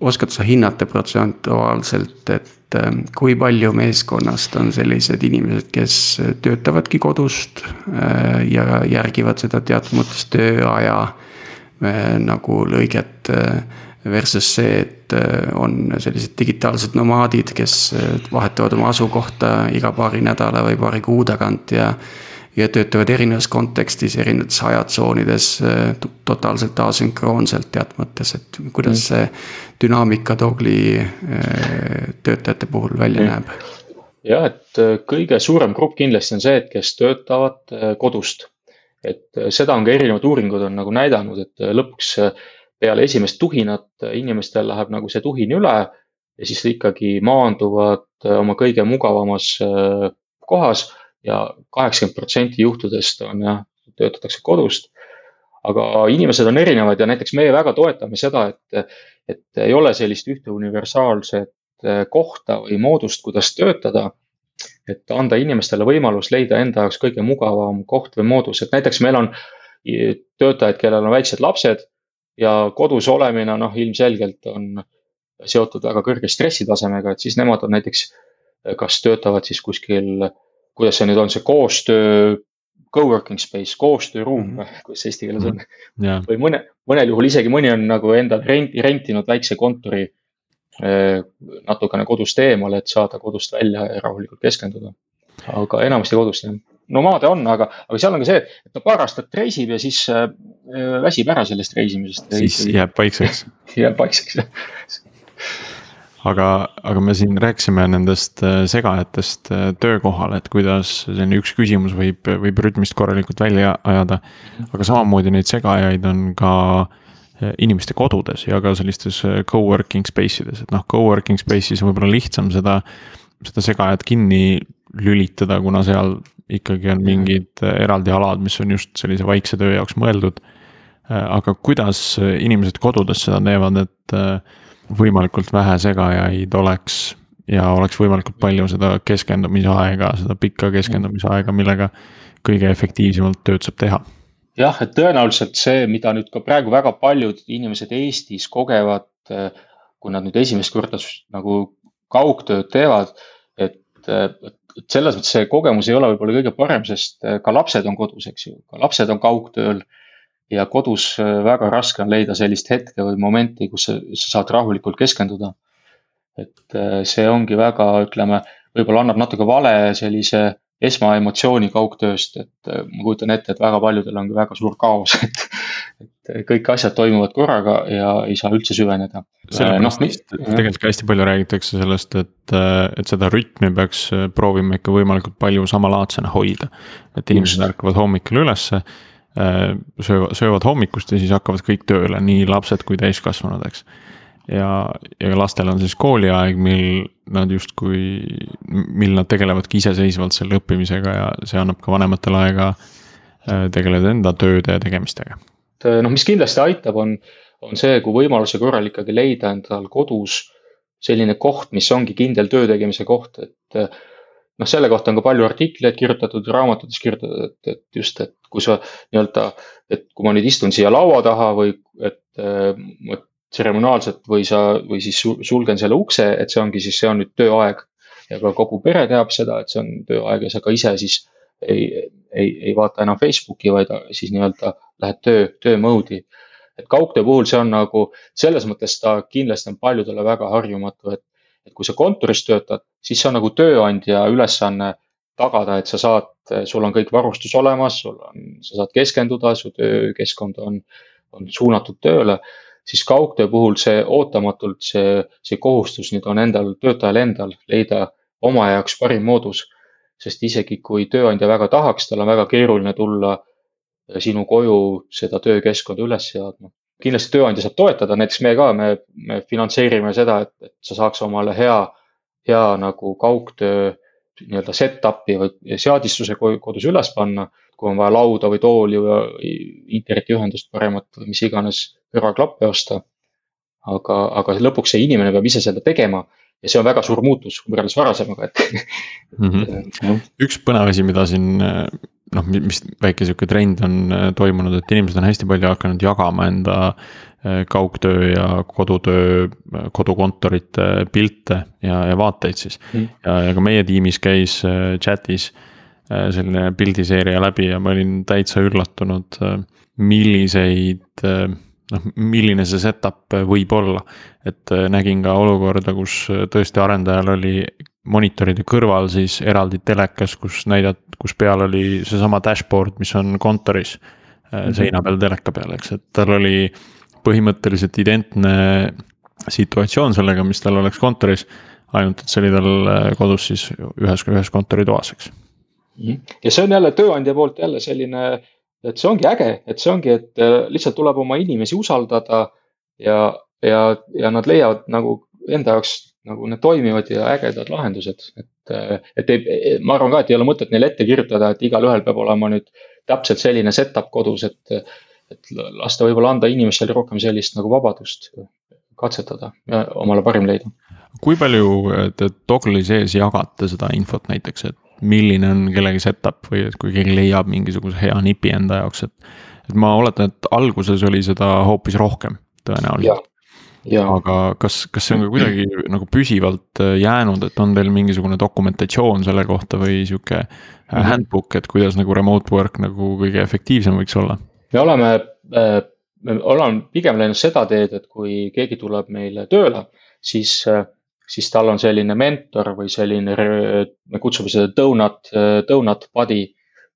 oskad sa hinnata protsentuaalselt, et ähm, kui palju meeskonnast on sellised inimesed, kes töötavadki kodust äh, ja järgivad seda teatud mõttes tööaja äh, nagu lõiget. Äh, versus see, et on sellised digitaalsed nomaadid, kes vahetavad oma asukohta iga paari nädala või paari kuu tagant ja ja töötavad erinevas kontekstis, erinevates ajatsoonides äh, totaalselt asünkroonselt teatud mõttes, et kuidas mm. see dünaamika Dogli äh, töötajate puhul välja mm. näeb? jah, et äh, kõige suurem grupp kindlasti on see, et kes töötavad kodust. et seda on ka erinevad uuringud on nagu näidanud, et lõpuks peale esimest tuhinat inimestel läheb nagu see tuhin üle ja siis ikkagi maanduvad oma kõige mugavamas kohas ja kaheksakümmend protsenti juhtudest on jah, töötatakse kodust. aga inimesed on erinevad ja näiteks meie väga toetame seda, et, et ei ole sellist ühte universaalset eh, kohta või moodust, kuidas töötada. et anda inimestele võimalus leida enda jaoks kõige mugavam koht või moodus, et näiteks meil on töötajaid, kellel on väiksed lapsed ja kodus olemine, noh, ilmselgelt on seotud väga kõrge stressitasemega, et siis nemad on näiteks, kas töötavad siis kuskil kuidas see nüüd on, see koostöö, co-working space, koostööruum mm, -hmm. kuidas see eesti keeles on mm. -hmm. või mõne, mõnel juhul isegi mõni on nagu endale rent, rentinud väikse kontori eh, natukene kodust eemale, et saada kodust välja ja rahulikult keskenduda. aga enamasti kodust jah. nomaade on, aga, aga seal on ka see, et ta paar aastat reisib ja siis äh, väsib ära sellest reisimisest. siis jääb paikseks jääb paikseks jah aga, aga me siin rääkisime nendest äh, segajatest äh, töökohal, et kuidas selline üks küsimus võib, võib rütmist korralikult välja ajada. aga samamoodi neid segajaid on ka äh, inimeste kodudes ja ka sellistes co-working space ides, et noh, co-working space'is on võib-olla lihtsam seda, seda segajat kinni lülitada, kuna seal ikkagi on mingid eraldi alad, mis on just sellise vaikse töö jaoks mõeldud. aga kuidas inimesed kodudes seda teevad, et võimalikult vähe segajaid oleks ja oleks võimalikult palju seda keskendumisaega, seda pikka keskendumisaega, millega kõige efektiivsemalt tööd saab teha. jah, et tõenäoliselt see, mida nüüd ka praegu väga paljud inimesed Eestis kogevad, kui nad nüüd esimest korda nagu kaugtööd teevad, et, et selles mõttes see kogemus ei ole võib-olla kõige parem, sest ka lapsed on kodus, eks ju, ka lapsed on kaugtööl ja kodus äh, väga raske on leida sellist hetke või momenti, kus sa, sa saad rahulikult keskenduda. et äh, see ongi väga, ütleme, võib-olla annab natuke vale sellise esmaemotsiooni kaugtööst, et äh, ma kujutan ette, et väga paljudel on väga suur kaos, et. et kõik asjad toimuvad korraga ja ei saa üldse süveneda. sellepärast no, tegelikult ka hästi palju räägitakse sellest, et, et seda rütmi peaks proovima ikka võimalikult palju samalaadsena hoida. et inimesed ärkavad hommikul ülesse Äh, söövad, söövad hommikust ja siis hakkavad kõik tööle, nii lapsed kui täiskasvanud, eks. ja, ja lastel on siis kooliaeg, mil nad justkui, mil nad tegelevadki iseseisvalt selle õppimisega ja see annab ka vanematele aega äh, tegeleda enda tööde ja tegemistega. noh, mis kindlasti aitab, on, on see, kui võimaluse korral ikkagi leida endal kodus selline koht, mis ongi kindel töö tegemise koht, et noh, selle kohta on ka palju artikleid kirjutatud, raamatutes kirjutatud, et, et just, et kui sa nii-öelda, et kui ma nüüd istun siia laua taha või et äh, tseremoniaalselt või sa, või siis sulgen selle ukse, et see ongi siis, see on nüüd tööaeg. ja ka kogu pere teab seda, et see on tööaeg ja sa ka ise siis ei, ei, ei vaata enam Facebooki, vaid siis nii-öelda lähed töö, töö mode'i. et kaugtöö puhul see on nagu, selles mõttes ta kindlasti on paljudele väga harjumatu, et et kui sa kontoris töötad, siis see on nagu tööandja ülesanne tagada, et sa saad, sul on kõik varustus olemas, sul on, sa saad keskenduda, su töökeskkond on, on suunatud tööle. siis kaugtöö puhul see ootamatult see, see kohustus nüüd on endal, töötajal endal leida oma jaoks parim moodus. sest isegi kui tööandja väga tahaks, tal on väga keeruline tulla sinu koju seda töökeskkonda üles seadma kindlasti tööandja saab toetada, näiteks me ka, me, me finantseerime seda, et, et sa saaks omale hea, hea nagu kaugtöö nii-öelda setup'i või seadistuse kodus üles panna. kui on vaja lauda või tooli või internetiühendust paremat või mis iganes kõrvaklappe osta. aga, aga lõpuks see inimene peab ise seda tegema ja see on väga suur muutus võrreldes varasemaga, et mm. -hmm. üks põnev asi, mida siin noh, mis väike sihuke trend on äh, toimunud, et inimesed on hästi palju hakanud jagama enda kaugtöö ja kodutöö, kodukontorite pilte ja, ja vaateid siis mm.. ja, ja ka meie tiimis käis chat'is selline pildiseeria läbi ja ma olin täitsa üllatunud, milliseid noh, milline see setup võib olla. et äh, nägin ka olukorda, kus äh, tõesti arendajal oli monitoride kõrval siis eraldi telekas, kus näidat-, kus peal oli seesama dashboard, mis on kontoris mm. -hmm. seina peal teleka peal, eks, et tal oli põhimõtteliselt identne situatsioon sellega, mis tal oleks kontoris. ainult, et see oli tal kodus siis ühes, ühes kontoritoas, eks. Mhm. ja see on jälle tööandja poolt jälle selline et see ongi äge, et see ongi, et äh, lihtsalt tuleb oma inimesi usaldada ja, ja, ja nad leiavad nagu enda jaoks nagu need toimivad ja ägedad lahendused, et, äh, et ei, ma arvan ka, et ei ole mõtet neile ette kirjutada, et igalühel peab olema nüüd täpselt selline setup kodus, et, et lasta võib-olla anda inimestele rohkem sellist nagu vabadust katsetada ja omale parim leida. kui palju te Toggle'i sees jagate seda infot näiteks, et milline on kellegi setup või et kui keegi leiab mingisuguse hea nipi enda jaoks, et. et ma oletan, et alguses oli seda hoopis rohkem tõenäoliselt. Aga kas, kas see on ka kuidagi nagu püsivalt äh, jäänud, et on teil mingisugune dokumentatsioon selle kohta või sihuke mm -hmm. handbook, et kuidas nagu remote work nagu kõige efektiivsem võiks olla? me oleme äh, me oleme pigem läinud seda teed, et kui keegi tuleb meile tööle, siis äh, siis tal on selline mentor või selline, me kutsume seda donut, donut buddy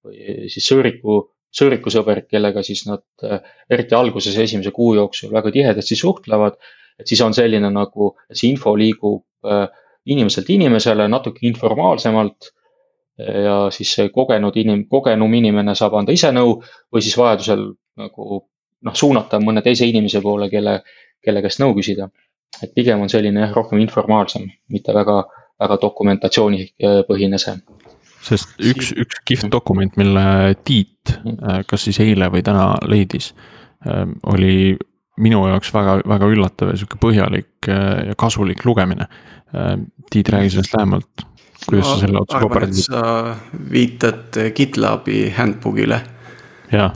või siis sõõriku, sõõrikusõber, kellega siis nad eriti alguses esimese kuu jooksul väga tihedasti suhtlevad. et siis on selline nagu, see info liigub äh, inimeselt inimesele natuke informaalsemalt. ja siis see kogenud inim-, kogenum inimene saab anda ise nõu või siis vajadusel nagu noh, suunata mõne teise inimese poole, kelle, kelle käest nõu küsida et pigem on selline jah, rohkem informaalsem, mitte väga, väga dokumentatsioonipõhine see. Sest üks, üks kihvt dokument, mille Tiit, mhm. äh, kas siis eile või täna leidis, ähm, oli minu jaoks väga, väga üllatav ja sihuke põhjalik äh, ja kasulik lugemine. Ähm, Tiit, räägi sellest lähemalt, kuidas sa selle otsa kooperaatisid? sa viitad GitLabi handbook'ile. jaa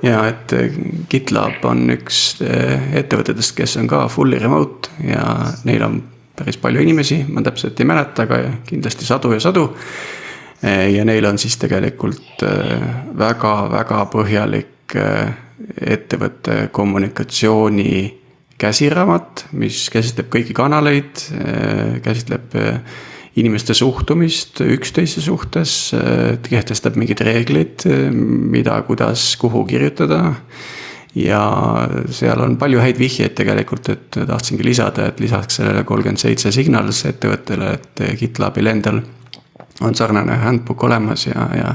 ja et eh, GitLab on üks ettevõtetest, kes on ka fully remote ja neil on päris palju inimesi, ma täpselt ei mäleta, aga kindlasti sadu ja sadu. Eh, ja neil on siis tegelikult väga-väga põhjalik ettevõtte kommunikatsiooni käsiraamat, mis käsitleb kõiki kanaleid, käsitleb inimeste suhtumist üksteise suhtes, kehtestab mingeid reegleid, mida, kuidas, kuhu kirjutada. ja seal on palju häid vihjeid tegelikult, et tahtsingi lisada, et lisaks sellele kolmkümmend seitse Signals ettevõttele, et GitLabil endal on sarnane handbook olemas ja, ja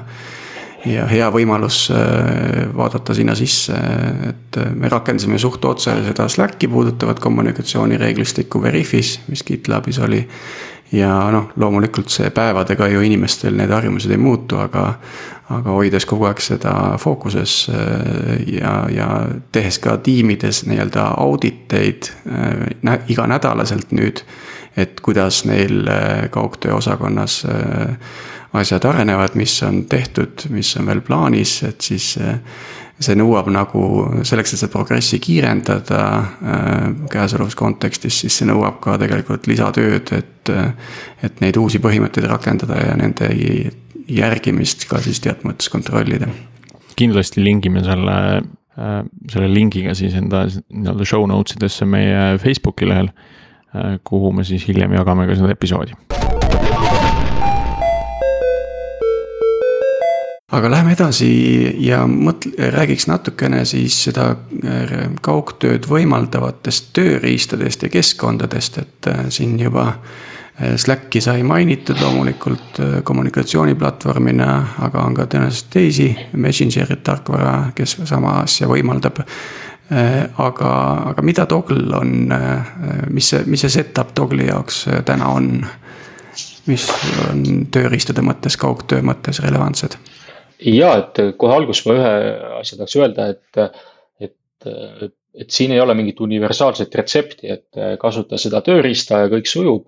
ja hea võimalus äh, vaadata sinna sisse, et me rakendasime suht otse seda Slacki puudutavat kommunikatsioonireeglistikku Veriffis, mis GitLabis oli ja noh, loomulikult see päevadega ju inimestel need harjumused ei muutu, aga. aga hoides kogu aeg seda fookuses äh, ja, ja tehes ka tiimides nii-öelda auditeid äh, iganädalaselt nüüd. Et kuidas neil äh, kaugtöö osakonnas asjad arenevad, mis on tehtud, mis on veel plaanis, et siis see nõuab nagu selleks, et seda progressi kiirendada äh, käesolevas kontekstis, siis see nõuab ka tegelikult lisatööd, et. et neid uusi põhimõtteid rakendada ja nende järgimist ka siis teatud mõttes kontrollida. kindlasti lingime selle, äh, selle lingiga siis enda nii-öelda show notes idesse meie Facebooki lehel. Äh, kuhu me siis hiljem jagame ka seda episoodi aga läheme edasi ja mõtle, räägiks natukene siis seda äh, kaugtööd võimaldavatest tööriistadest ja keskkondadest, et äh, siin juba. Slacki sai mainitud loomulikult kommunikatsiooniplatvormina, aga on ka tõenäoliselt teisi Messengeri tarkvara, kes sama asja võimaldab. Aga, aga mida Toggle on, mis see, mis see setup Toggle'i jaoks täna on? mis on tööriistade mõttes, kaugtöö mõttes relevantsed ja et kohe alguses ma ühe asja tahaks öelda, et, et, et siin ei ole mingit universaalset retsepti, et kasuta seda tööriista ja kõik sujub.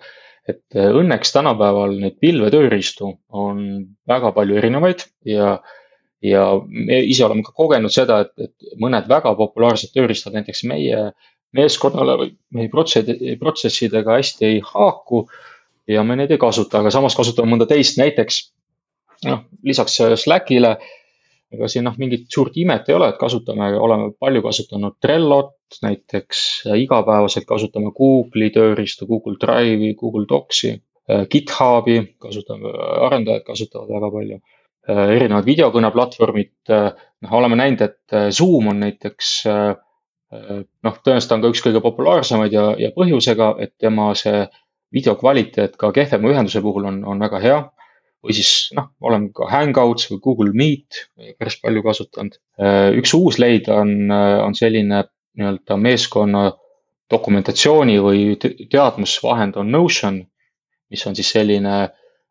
et õnneks tänapäeval neid pilvetööriistu on väga palju erinevaid ja, ja me ise oleme ka kogenud seda, et, et mõned väga populaarsed tööriistad näiteks meie meeskonnale või meie protsessi, protsessidega hästi ei haaku. ja me neid ei kasuta, aga samas kasutame mõnda teist, näiteks noh, lisaks Slackile. ega siin noh, mingit suurt imet ei ole, et kasutame, oleme palju kasutanud Trellot näiteks, igapäevaselt kasutame Google'i tööriistu, Google Drive'i, Google Docsi. GitHubi kasutame, arendajad kasutavad väga palju Äh, erinevad videokõneplatvormid, äh, noh, oleme näinud, et äh, Zoom on näiteks noh, tõenäoliselt on ka üks kõige populaarsemaid ja, ja põhjusega, et tema see video kvaliteet ka kehvema ühenduse puhul on, on väga hea. või siis noh, oleme ka Hangouts või Google Meet päris palju kasutanud. üks uus leid on, on selline nii-öelda meeskonna dokumentatsiooni või teadmusvahend on Notion, mis on siis selline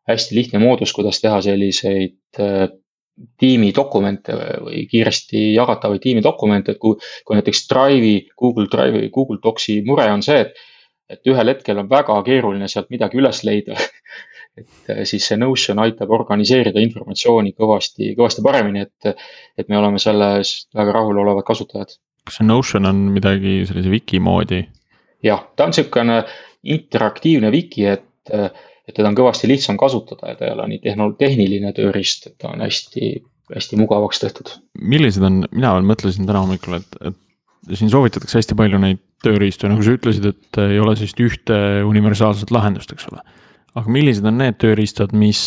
hästi lihtne moodus, kuidas teha selliseid äh, tiimidokumente või kiiresti jagatavaid tiimidokumente, et kui, kui näiteks Drive'i, Google Drive'i, Google Docsi mure on see, et, et ühel hetkel on väga keeruline sealt midagi üles leida et äh, siis see Notion aitab organiseerida informatsiooni kõvasti, kõvasti paremini, et, et me oleme selles väga rahulolevad kasutajad. kas see Notion on midagi sellise wiki moodi? jah, ta on niisugune interaktiivne wiki, et äh, et teda on kõvasti lihtsam kasutada ja ta ei ole nii tehno-, tehniline tööriist, et ta on hästi, hästi mugavaks tehtud. millised on, mina veel mõtlesin täna hommikul, et, et siin soovitatakse hästi palju neid tööriistu nagu sa ütlesid, et ei ole sellist ühte universaalset lahendust, eks ole. aga millised on need tööriistad, mis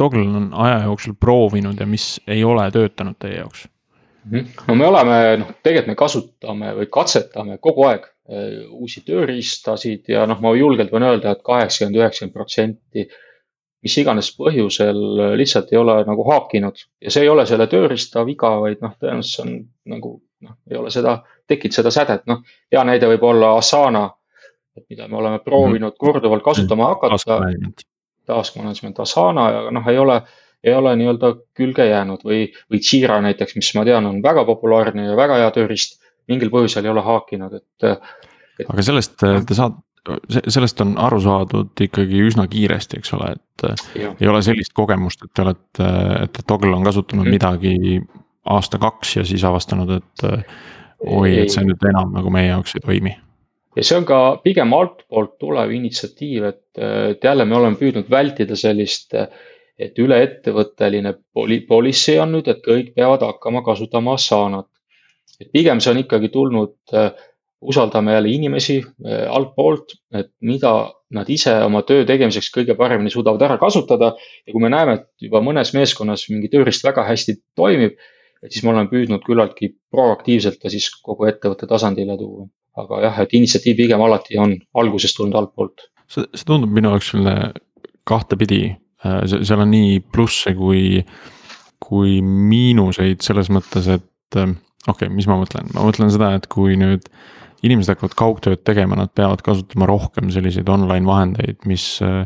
Toggle äh, on aja jooksul proovinud ja mis ei ole töötanud teie jaoks? Mhm. no me oleme, noh, tegelikult me kasutame või katsetame kogu aeg uusi tööriistasid ja noh, ma julgelt võin öelda et, et kaheksakümmend, üheksakümmend protsenti mis iganes põhjusel äh, lihtsalt ei ole nagu haakinud ja see ei ole selle tööriista viga, vaid noh, tõenäoliselt see on nagu noh, ei ole seda, tekkinud seda sädet, noh. hea näide võib olla Asana, et mida me oleme proovinud -hmm. korduvalt kasutama hakata. task management Asana ja noh, ei ole, ei ole nii-öelda külge jäänud või, või Jira näiteks, mis ma tean, on väga populaarne ja väga hea tööriist mingil põhjusel ei ole haakinud, et, et.... aga sellest äh, te saate, sellest on aru saadud ikkagi üsna kiiresti, eks ole, et äh, ja. ei ole sellist kogemust, et te olete, et Toggle on kasutanud mm. midagi aasta-kaks ja siis avastanud, et äh, oi, et see nüüd enam nagu meie jaoks ei toimi ja see on ka pigem altpoolt tulev initsiatiiv, et, et jälle me oleme püüdnud vältida sellist, et üleettevõtteline poli-, policy on nüüd, et kõik peavad hakkama kasutama Asanat et pigem see on ikkagi tulnud, äh, usaldame jälle inimesi äh, altpoolt, et mida nad ise oma töö tegemiseks kõige paremini suudavad ära kasutada. ja kui me näeme, et juba mõnes meeskonnas mingi tööriist väga hästi toimib, et siis me oleme püüdnud küllaltki proaktiivselt ta siis kogu ettevõtte tasandile tuua. aga jah, et initsiatiiv pigem alati on algusest tulnud altpoolt. see, see tundub minu jaoks selline kahtepidi, äh, seal on nii plusse kui, kui miinuseid selles mõttes, et okei okay,, mis ma mõtlen, ma mõtlen seda, et kui nüüd inimesed hakkavad kaugtööd tegema, nad peavad kasutama rohkem selliseid online vahendeid, mis äh,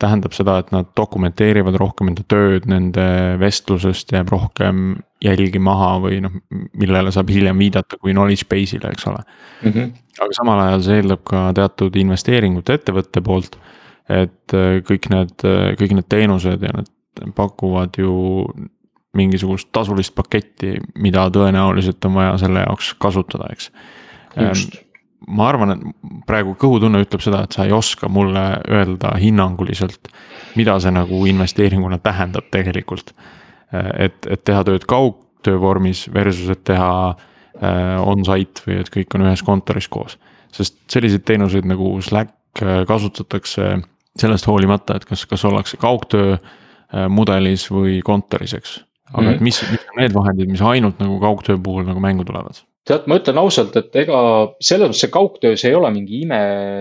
tähendab seda, et nad dokumenteerivad rohkem enda tööd, nende vestlusest jääb rohkem jälgi maha või noh, millele saab hiljem viidata kui knowledge base'ile, eks ole mm. -hmm. aga samal ajal see eeldab ka teatud investeeringut ettevõtte poolt. et äh, kõik need, kõik need teenused ja need pakuvad ju mingisugust tasulist paketti, mida tõenäoliselt on vaja selle jaoks kasutada, eks. Ehm, ma arvan, et praegu kõhutunne ütleb seda, et sa ei oska mulle öelda hinnanguliselt, mida see nagu investeeringuna tähendab tegelikult. Ehm, et, et teha tööd kaugtöö vormis versus, et teha äh, on-site või et kõik on ühes kontoris koos. sest selliseid teenuseid nagu Slack kasutatakse sellest hoolimata, et kas, kas ollakse kaugtöö mudelis või kontoris, eks aga mm. et mis, mis on need vahendid, mis ainult nagu kaugtöö puhul nagu mängu tulevad? tead, ma ütlen ausalt, et ega selles mõttes see kaugtöös ei ole mingi ime,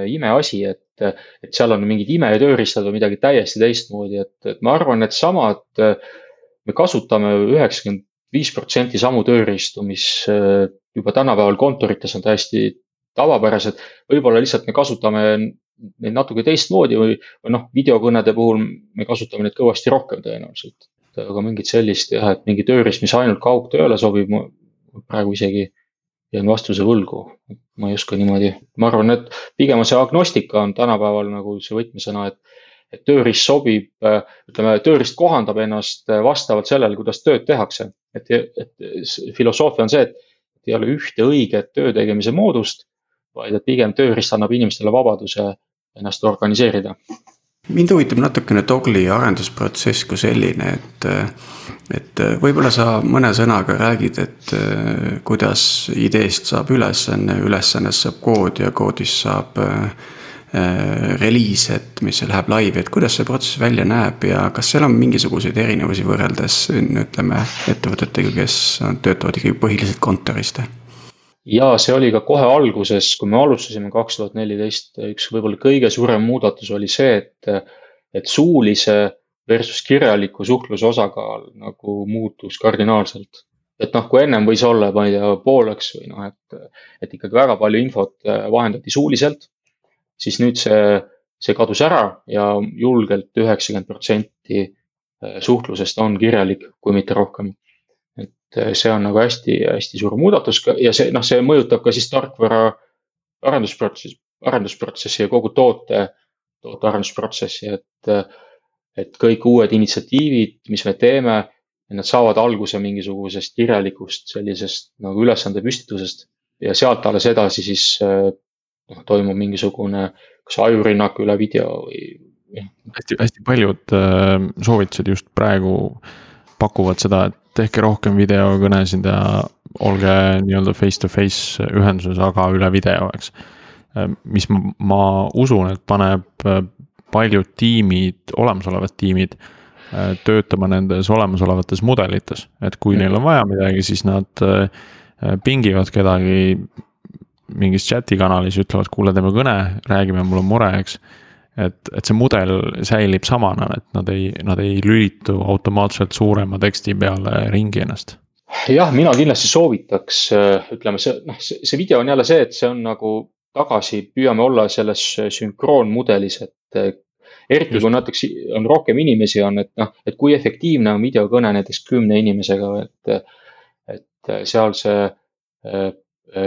imeasi, et, et seal on mingid imetööriistad või midagi täiesti teistmoodi, et, et ma arvan, et samad, me kasutame üheksakümmend viis protsenti samu tööriistu, mis juba tänapäeval kontorites on täiesti tavapärased. võib-olla lihtsalt me kasutame neid natuke teistmoodi või, või noh, videokõnede puhul me kasutame neid kõvasti rohkem tõenäoliselt aga mingit sellist jah, et mingi tööriist, mis ainult kaugtööle sobib, ma praegu isegi jään vastuse võlgu. ma ei oska niimoodi, ma arvan, et pigem see agnostika on tänapäeval nagu see võtmesõna, et, et tööriist sobib, ütleme, tööriist kohandab ennast vastavalt sellele, kuidas tööd tehakse. et, et filosoofia on see, et ei ole ühte õiget töö tegemise moodust, vaid et pigem tööriist annab inimestele vabaduse ennast organiseerida mind huvitab natukene Dogli arendusprotsess kui selline, et, et võib-olla sa mõne sõnaga räägid, et kuidas ideest saab ülesanne, ülesannest saab kood ja koodist saab äh, reliis, et mis läheb laivi, et kuidas see protsess välja näeb ja kas seal on mingisuguseid erinevusi võrreldes ütleme ettevõtetega, kes töötavad ikkagi põhiliselt kontorist? Ja see oli ka kohe alguses, kui me alustasime kaks tuhat neliteist, üks võib-olla kõige suurem muudatus oli see, et, et suulise versus kirjaliku suhtluse osakaal nagu muutus kardinaalselt. et noh, kui ennem võis olla, ma ei tea, pooleks või noh, et, et ikkagi väga palju infot vahendati suuliselt, siis nüüd see, see kadus ära ja julgelt üheksakümmend protsenti suhtlusest on kirjalik, kui mitte rohkem äh, see on nagu hästi-hästi suur muudatus ja see noh, see mõjutab ka siis tarkvara arendusprotsessi, arendusprotsessi ja kogu toote, toote arendusprotsessi, et. et kõik uued initsiatiivid, mis me teeme, nad saavad alguse mingisugusest kirjalikust sellisest nagu ülesande püstitusest ja sealt alles edasi siis äh, noh, toimub mingisugune kas ajurünnak üle video või. hästi, hästi paljud äh, soovitused just praegu pakuvad seda, et tehke rohkem videokõnesid ja olge nii-öelda face to face ühenduses, aga üle video, eks. mis ma, ma usun, et paneb paljud tiimid, olemasolevad tiimid töötama nendes olemasolevates mudelites, et kui neil on vaja midagi, siis nad pingivad kedagi mingis chat'i kanalis, ütlevad, kuule, teeme kõne, räägime, mul on mure, eks et, et see mudel säilib samana, et nad ei, nad ei lülitu automaatselt suurema teksti peale ringi ennast. jah, mina kindlasti soovitaks, ütleme see, noh, see video on jälle see, et see on nagu tagasi, püüame olla selles sünkroonmudelis, et eriti Just. kui näiteks on rohkem inimesi on, et noh, et kui efektiivne on videokõne näiteks kümne inimesega, et. et seal see,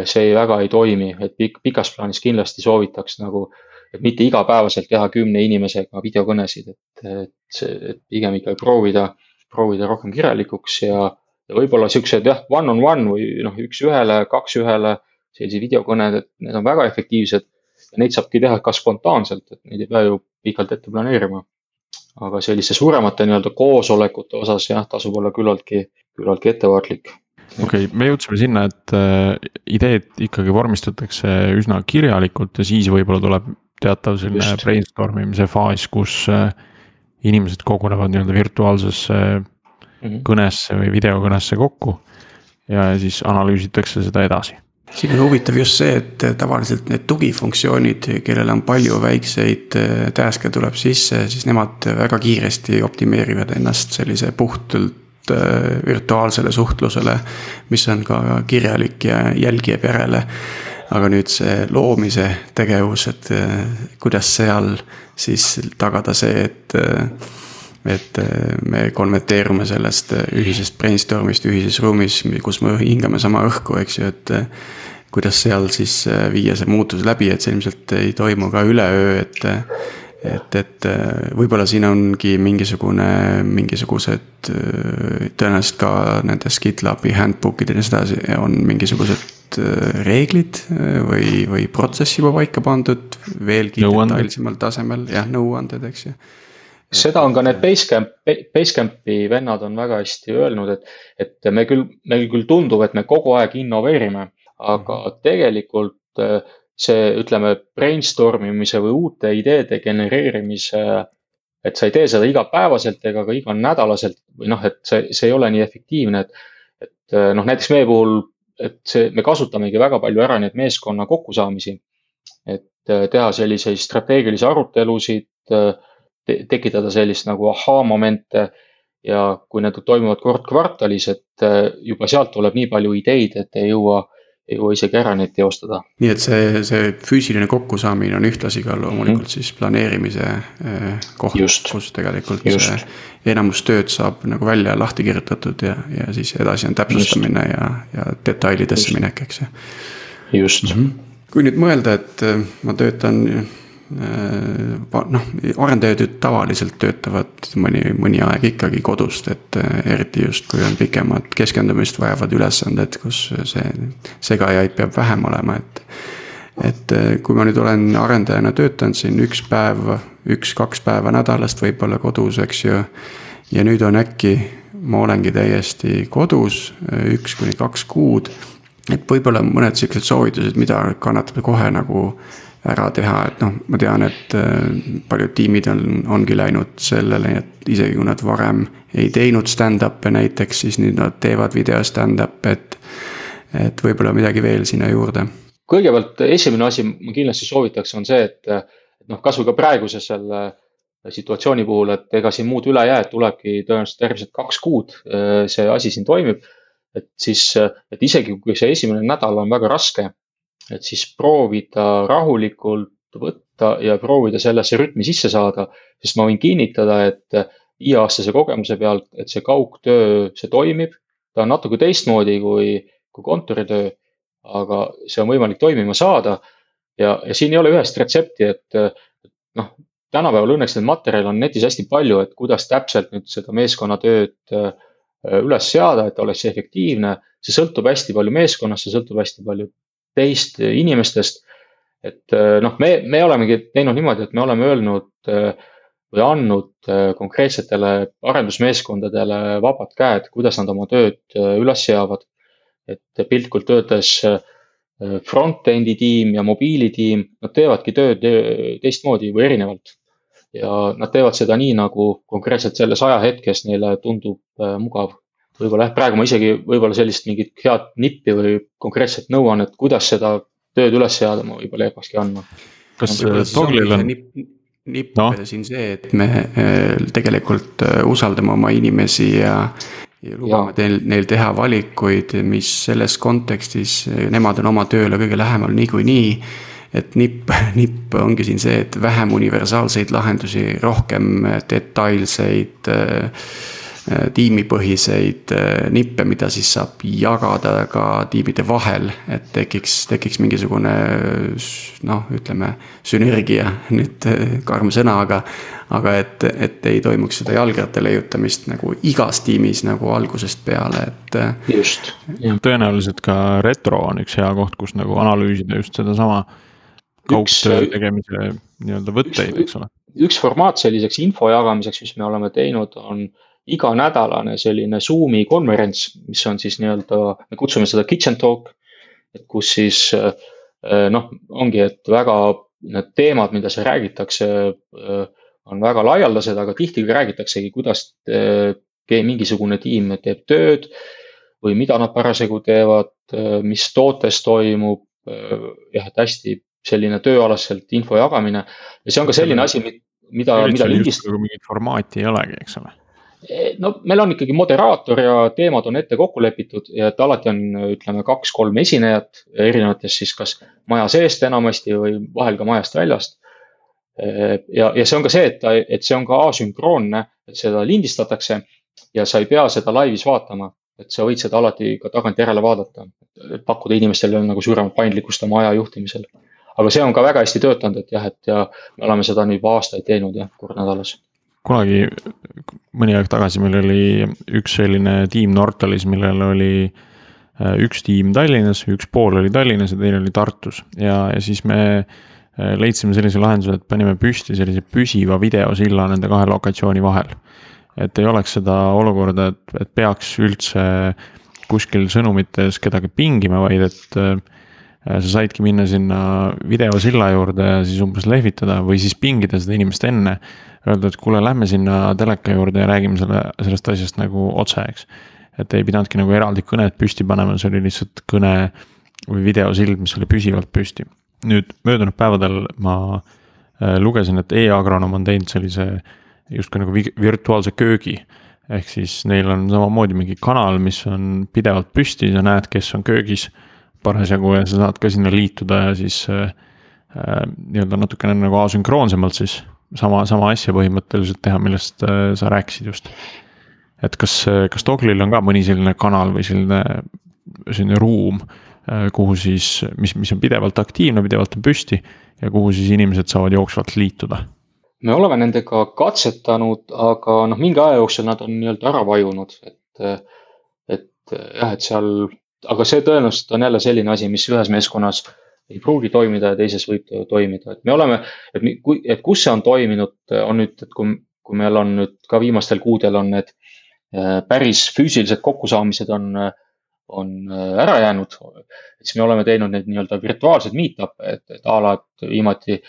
see väga ei toimi, et pik, pikas plaanis kindlasti soovitaks nagu et mitte igapäevaselt teha kümne inimesega videokõnesid, et, et see, et pigem ikkagi proovida, proovida rohkem kirjalikuks ja, ja võib-olla siuksed jah, one on one või noh, üks-ühele, kaks-ühele sellised videokõned, et need on väga efektiivsed. ja neid saabki teha ka spontaanselt, et neid ei pea ju pikalt ette planeerima. aga selliste suuremate nii-öelda koosolekute osas jah, tasub olla küllaltki, küllaltki ettevaatlik okei okay,, me jõudsime sinna, et äh, ideed ikkagi vormistatakse üsna kirjalikult ja siis võib-olla tuleb teatav selline brainstorm imise faas, kus äh, inimesed kogunevad nii-öelda virtuaalsesse mm -hmm. kõnesse või videokõnesse kokku. ja siis analüüsitakse seda edasi siin on huvitav just see, et tavaliselt need tugifunktsioonid, kellel on palju väikseid äh, task'e tuleb sisse, siis nemad väga kiiresti optimeerivad ennast sellise puhtalt äh, virtuaalsele suhtlusele. mis on ka kirjalik ja jälgijab järele aga nüüd see loomise tegevus, et äh, kuidas seal siis tagada see, et äh, et äh, me konverteerume sellest ühisest brainstorm'ist ühises ruumis, kus me hingame sama õhku, eks ju, et kuidas seal siis viia see muutus läbi, et see ilmselt ei toimu ka üleöö, et et, et võib-olla siin ongi mingisugune, mingisugused tõenäoliselt ka nendes GitLabi handbook ides ja nii edasi on mingisugused Äh, reeglid äh, või, või protsess juba paika pandud veelgi detailsemal tasemel, jah, nõuanded, eks ju. Seda on ka need Basecamp, Basecampi vennad on väga hästi öelnud, et, et me küll, meil küll tundub, et me kogu aeg innoveerime, aga mhm. tegelikult äh, see, ütleme, brainstorm imise või uute ideede genereerimise. et sa ei tee seda igapäevaselt ega ka iganädalaselt või noh, et see, see ei ole nii efektiivne, et. et noh, näiteks meie puhul et see, me kasutamegi väga palju ära neid meeskonna kokkusaamisi. et äh, teha selliseid strateegilisi arutelusid äh, te, tekitada sellist nagu ahhaa-momente. ja kui need toimuvad kord kvartalis, et äh, juba sealt tuleb nii palju ideid, et ei jõua ei jõua isegi ära neid teostada. nii et see, see füüsiline kokkusaamine on ühtlasi ka loomulikult mm -hmm. siis planeerimise koht, kus tegelikult Just. see enamus tööd saab nagu välja lahti kirjutatud ja, ja siis edasi on täpsustamine Just. ja, ja detailidesse minek, eks ju. just mm. -hmm. kui nüüd mõelda, et ma töötan noh, arendajad ju tavaliselt töötavad mõni, mõni aeg ikkagi kodust, et eriti just, kui on pikemat keskendumist vajavad ülesanded, kus see segajaid peab vähem olema, et. et kui ma nüüd olen arendajana töötanud siin üks päev, üks-kaks päeva nädalast võib-olla kodus, eks ju. ja nüüd on äkki, ma olengi täiesti kodus üks kuni kaks kuud et võib-olla mõned siuksed soovitused, mida kannatab kohe nagu ära teha, et noh, ma tean, et äh, paljud tiimid on, ongi läinud sellele, et isegi kui nad varem ei teinud stand-up'e näiteks, siis nüüd nad teevad video stand-up'e, et. et võib-olla midagi veel sinna juurde. kõigepealt esimene asi ma kindlasti soovitaks, on see, et, et noh, kasvõi ka praeguse selle situatsiooni puhul, et ega siin muud üle ei jää, et tulebki tõenäoliselt järgmised kaks kuud äh, see asi siin toimib et siis, et isegi kui see esimene nädal on väga raske, et siis proovida rahulikult võtta ja proovida sellesse rütmi sisse saada, sest ma võin kinnitada, et viieaastase kogemuse pealt, et see kaugtöö, see toimib. ta on natuke teistmoodi kui, kui kontoritöö, aga see on võimalik toimima saada. ja, ja siin ei ole ühest retsepti, et noh, tänapäeval õnneks neid materjale on netis hästi palju, et kuidas täpselt nüüd seda meeskonnatööd äh, Äh, üles seada, et ta oleks efektiivne. see sõltub hästi palju meeskonnast, see sõltub hästi palju teist inimestest. et äh, noh, me, me olemegi teinud niimoodi, et me oleme öelnud äh, või andnud konkreetsetele arendusmeeskondadele vabad käed, kuidas nad oma tööd üles seavad. et piltlikult öeldes front-end'i tiim ja mobiilitiim, nad teevadki tööd teistmoodi või erinevalt ja nad teevad seda nii, nagu konkreetselt selles ajahetkes neile tundub äh, mugav. Võib-olla jah, praegu ma isegi võib-olla sellist mingit head nippi või konkreetset nõuannet, kuidas seda tööd üles seada, ma võib-olla ei hakkakski andma. kas Toglil on? nipp no. siin see, et me äh, tegelikult äh, usaldame oma inimesi ja ja lubame teil, neil teha valikuid, mis selles kontekstis, nemad on oma tööle kõige lähemal niikuinii et nipp, nipp ongi siin see, et vähem universaalseid lahendusi, rohkem detailseid äh, tiimipõhiseid äh, nippe, mida siis saab jagada ka tiimide vahel, et tekiks, tekiks mingisugune noh, ütleme sünergia, nüüd äh, karm sõna, aga. aga et, et ei toimuks seda jalgratta leiutamist nagu igas tiimis nagu algusest peale, et. just. tõenäoliselt ka retro on üks hea koht, kus nagu analüüsida just sedasama kaugtöö tegemise nii-öelda võtteid, eks ole. üks formaat selliseks info jagamiseks, mis me oleme teinud, on iganädalane selline Zoom'i konverents, mis on siis nii-öelda, me kutsume seda kitchen talk. et kus siis eh, noh, ongi, et väga need teemad, mida seal räägitakse, eh, on väga laialdased, aga tihti räägitaksegi, kuidas eh, mingisugune tiim teeb tööd või mida nad parasjagu teevad, mis tootes toimub. jah, et hästi selline tööalaselt info jagamine ja see on ka selline asi, mida, mida lindistada. nagu mingit formaati ei olegi, eks ole no meil on ikkagi moderaator ja teemad on ette kokku lepitud ja et alati on, ütleme, kaks-kolm esinejat erinevatest siis kas maja seest enamasti või vahel ka majast väljast. Ja, ja see on ka see, et et see on ka asünkroonne, et seda lindistatakse ja sa ei pea seda laivis vaatama, et sa võid seda alati ka tagantjärele vaadata, pakkuda inimestele nagu suuremat paindlikkust oma aja juhtimisel aga see on ka väga hästi töötanud, et jah, et ja me oleme seda nüüd juba aastaid teinud jah, kord nädalas. Kunagi, mõni aeg tagasi meil oli üks selline tiim Nortalis, millel oli äh, üks tiim Tallinnas, üks pool oli Tallinnas ja teine oli Tartus ja, ja siis me äh, leidsime sellise lahenduse, et panime püsti sellise püsiva videosilla nende kahe lokatsiooni vahel. et ei oleks seda olukorda, et, et peaks üldse kuskil sõnumites kedagi pingima, vaid et äh, sa saidki minna sinna videosilla juurde ja siis umbes lehvitada või siis pingida seda inimest enne. Öelda, et kuule, lähme sinna teleka juurde ja räägime selle, sellest asjast nagu otse, eks. et ei pidanudki nagu eraldi kõnet püsti panema, see oli lihtsalt kõne või videosild, mis oli püsivalt püsti. nüüd möödunud päevadel ma äh, lugesin, et e-agronoom on teinud sellise justkui nagu virtuaalse köögi ehk siis neil on samamoodi mingi kanal, mis on pidevalt püsti, sa näed, kes on köögis parasjagu ja sa saad ka sinna liituda ja siis äh, äh, nii-öelda natukene nagu asünkroonsemalt siis sama, sama asja põhimõtteliselt teha, millest äh, sa rääkisid just. et kas, kas Toglil on ka mõni selline kanal või selline, selline ruum, kuhu siis, mis, mis on pidevalt aktiivne, pidevalt on püsti ja kuhu siis inimesed saavad jooksvalt liituda? me oleme nendega katsetanud, aga noh, mingi aja jooksul nad on nii-öelda ära vajunud, et, et jah, et seal, aga see tõenäoliselt on jälle selline asi, mis ühes meeskonnas ei pruugi toimida ja teises võib toimida, et me oleme, et et kus see on toiminud, on nüüd, et kui, kui meil on nüüd ka viimastel kuudel on need äh, päris füüsilised kokkusaamised on, on äh, ära jäänud, siis me oleme teinud neid nii-öelda virtuaalseid meet-up'e, et, et a la, et viimati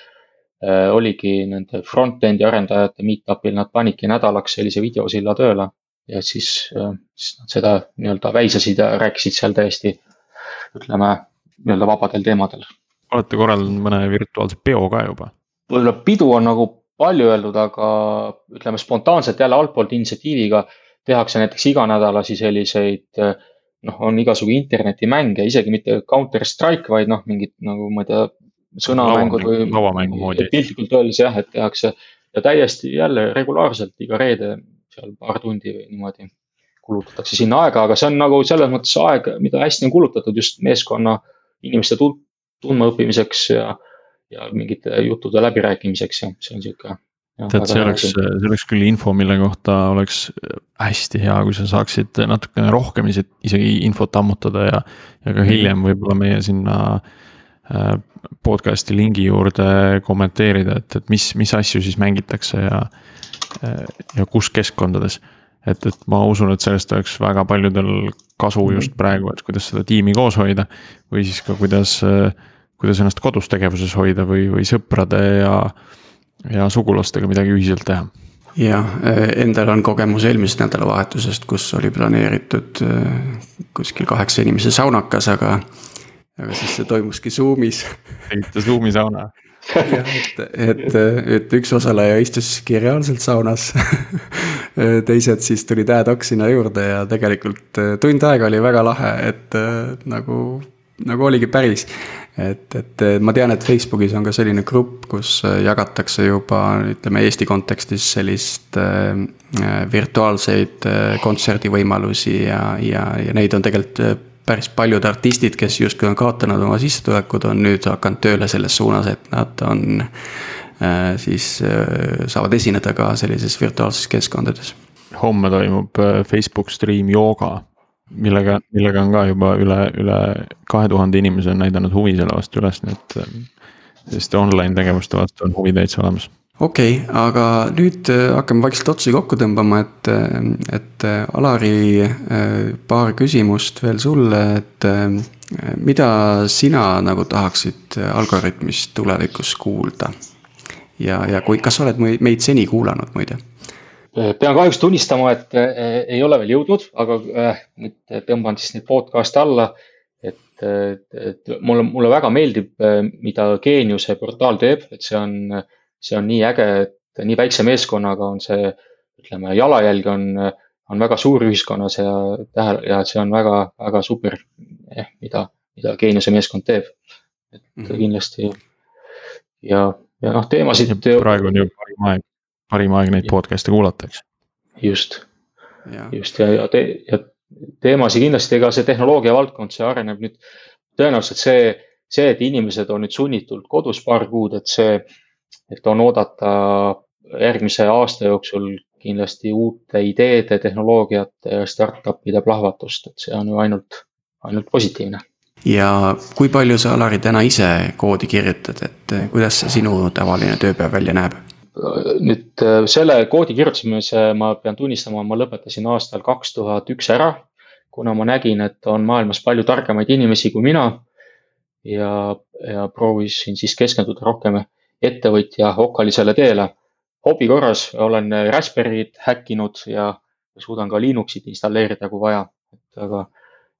Äh, oligi nende front-end'i arendajate meetup'il, nad panidki nädalaks sellise videosilla tööle. Ja siis, äh, siis nad seda nii-öelda väisasid ja rääkisid seal täiesti, ütleme, nii-öelda vabadel teemadel. olete korraldanud mõne virtuaalse peo ka juba? võib-olla pidu on nagu palju öeldud, aga ütleme spontaanselt jälle altpoolt initsiatiiviga tehakse näiteks iganädalasi selliseid noh, on igasugu internetimänge, isegi mitte Counter Strike, vaid noh, mingid nagu ma ei tea, sõnamängud või. piltlikult öeldes jah, et tehakse ja täiesti jälle regulaarselt iga reede seal paar tundi või niimoodi kulutatakse sinna aega, aga see on nagu selles mõttes aeg, mida hästi on kulutatud just meeskonna inimeste tundmaõppimiseks ja, ja mingite juttude läbirääkimiseks ja see on sihuke. tead, see oleks, see oleks küll info, mile kohta oleks hästi hea, kui sa saaksid natukene rohkem isegi infot ammutada ja, ja ka hiljem võib-olla meie sinna äh, podcast'i lingi juurde kommenteerida, et, et mis, mis asju siis mängitakse ja, ja kus keskkondades. et, et ma usun, et sellest oleks väga paljudel kasu just praegu, et kuidas seda tiimi koos hoida. või siis ka kuidas, kuidas ennast kodus tegevuses hoida või, või sõprade ja, ja sugulastega midagi ühiselt teha jah, endal on kogemus eelmisest nädalavahetusest, kus oli planeeritud kuskil kaheksa inimese saunakas, aga aga siis see toimuski Zoom'is. tegite Zoom'i sauna? jah, et, et, et üks osaleja istuski reaalselt saunas teised siis tulid ad-hoc sinna juurde ja tegelikult äh, tund aega oli väga lahe, et äh, nagu, nagu oligi päris. et, et ma tean, et Facebookis on ka selline grupp, kus äh, jagatakse juba ütleme Eesti kontekstis sellist äh, virtuaalseid äh, kontserdivõimalusi ja, ja, ja neid on tegelikult päris paljud artistid, kes justkui on kaotanud oma sissetulekud, on nüüd hakanud tööle selles suunas, et nad on äh, siis äh, saavad esineda ka sellises virtuaalses keskkondades. homme toimub äh, Facebook stream jooga, millega, millega on ka juba üle, üle kahe tuhande inimese on näidanud huvi selle vastu üles, nii et. selliste online tegevuste vastu on huvi täitsa olemas okei okay,, aga nüüd äh, hakkame vaikselt otsi kokku tõmbama, et, äh, et äh, Alari, paar küsimust veel sulle, et mida sina nagu tahaksid Algorütmist tulevikus kuulda? ja, ja kui, kas sa oled meid seni kuulanud muide? pean kahjuks tunnistama, et ei ole veel jõudnud, aga nüüd tõmban siis neid podcast'e alla. et, et mulle, mulle väga meeldib, mida Geeniuse portaal teeb, et see on see on nii äge, et nii väikse meeskonnaga on see, ütleme, jalajälg on, on väga suur ühiskonnas ja tähele ja see on väga, väga super eh,, mida, mida Geeniuse meeskond teeb. et mm -hmm. kindlasti ja, ja noh, teemasid. praegu on ju parim aeg, parim aeg neid podcast'e kuulata, eks. just, just ja, ja, te, ja teemasid kindlasti, ega see tehnoloogia valdkond, see areneb nüüd tõenäoliselt see, see, et inimesed on nüüd sunnitult kodus paar kuud, et see et on oodata järgmise aasta jooksul kindlasti uute ideede, tehnoloogiate ja startup'ide plahvatust, et see on ju ainult, ainult positiivne. ja kui palju sa, Alari, täna ise koodi kirjutad, et kuidas see sinu tavaline tööpäev välja näeb? nüüd selle koodi kirjutamise ma pean tunnistama, ma lõpetasin aastal kaks tuhat üks ära. kuna ma nägin, et on maailmas palju targemaid inimesi kui mina. ja, ja proovisin siis keskenduda rohkem ettevõtja okkalisele teele. hobi korras olen Raspberry'd häkkinud ja suudan ka Linuxit installeerida, kui vaja, et aga,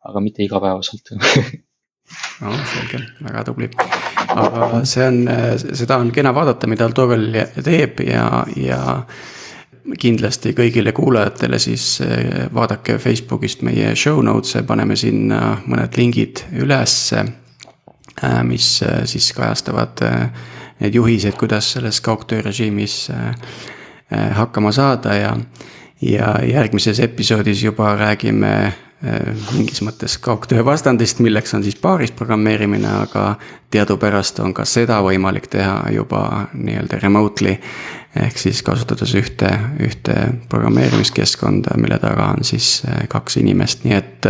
aga mitte igapäevaselt no selge, väga tubli. aga see on, seda on kena vaadata, mida Altovel teeb ja, ja kindlasti kõigile kuulajatele siis eh, vaadake Facebookist meie show notes'e, paneme sinna mõned lingid ülesse. Eh, mis eh, siis kajastavad need juhised, kuidas selles kaugtöörežiimis äh, äh, hakkama saada ja. ja järgmises episoodis juba räägime mingis mõttes kaugtöö vastandist, milleks on siis paaris programmeerimine, aga teadupärast on ka seda võimalik teha juba nii-öelda remotely. ehk siis kasutades ühte, ühte programmeerimiskeskkonda, mille taga on siis kaks inimest, nii et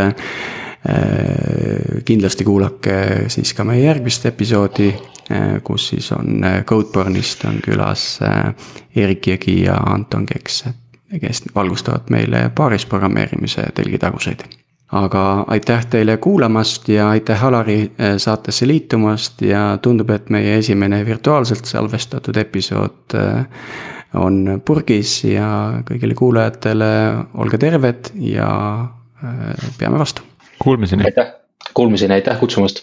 kindlasti kuulake siis ka meie järgmist episoodi, kus siis on Codeborne'ist on külas Erik Jõgi ja Anton Keks, kes valgustavad meile paaris programmeerimise telgitaguseid. aga aitäh teile kuulamast ja aitäh, Alari, saatesse liitumast ja tundub, et meie esimene virtuaalselt salvestatud episood on purgis ja kõigile kuulajatele olge terved ja peame vastu Kuulmiseni. aitäh, kuulmiseni, aitäh kutsumast.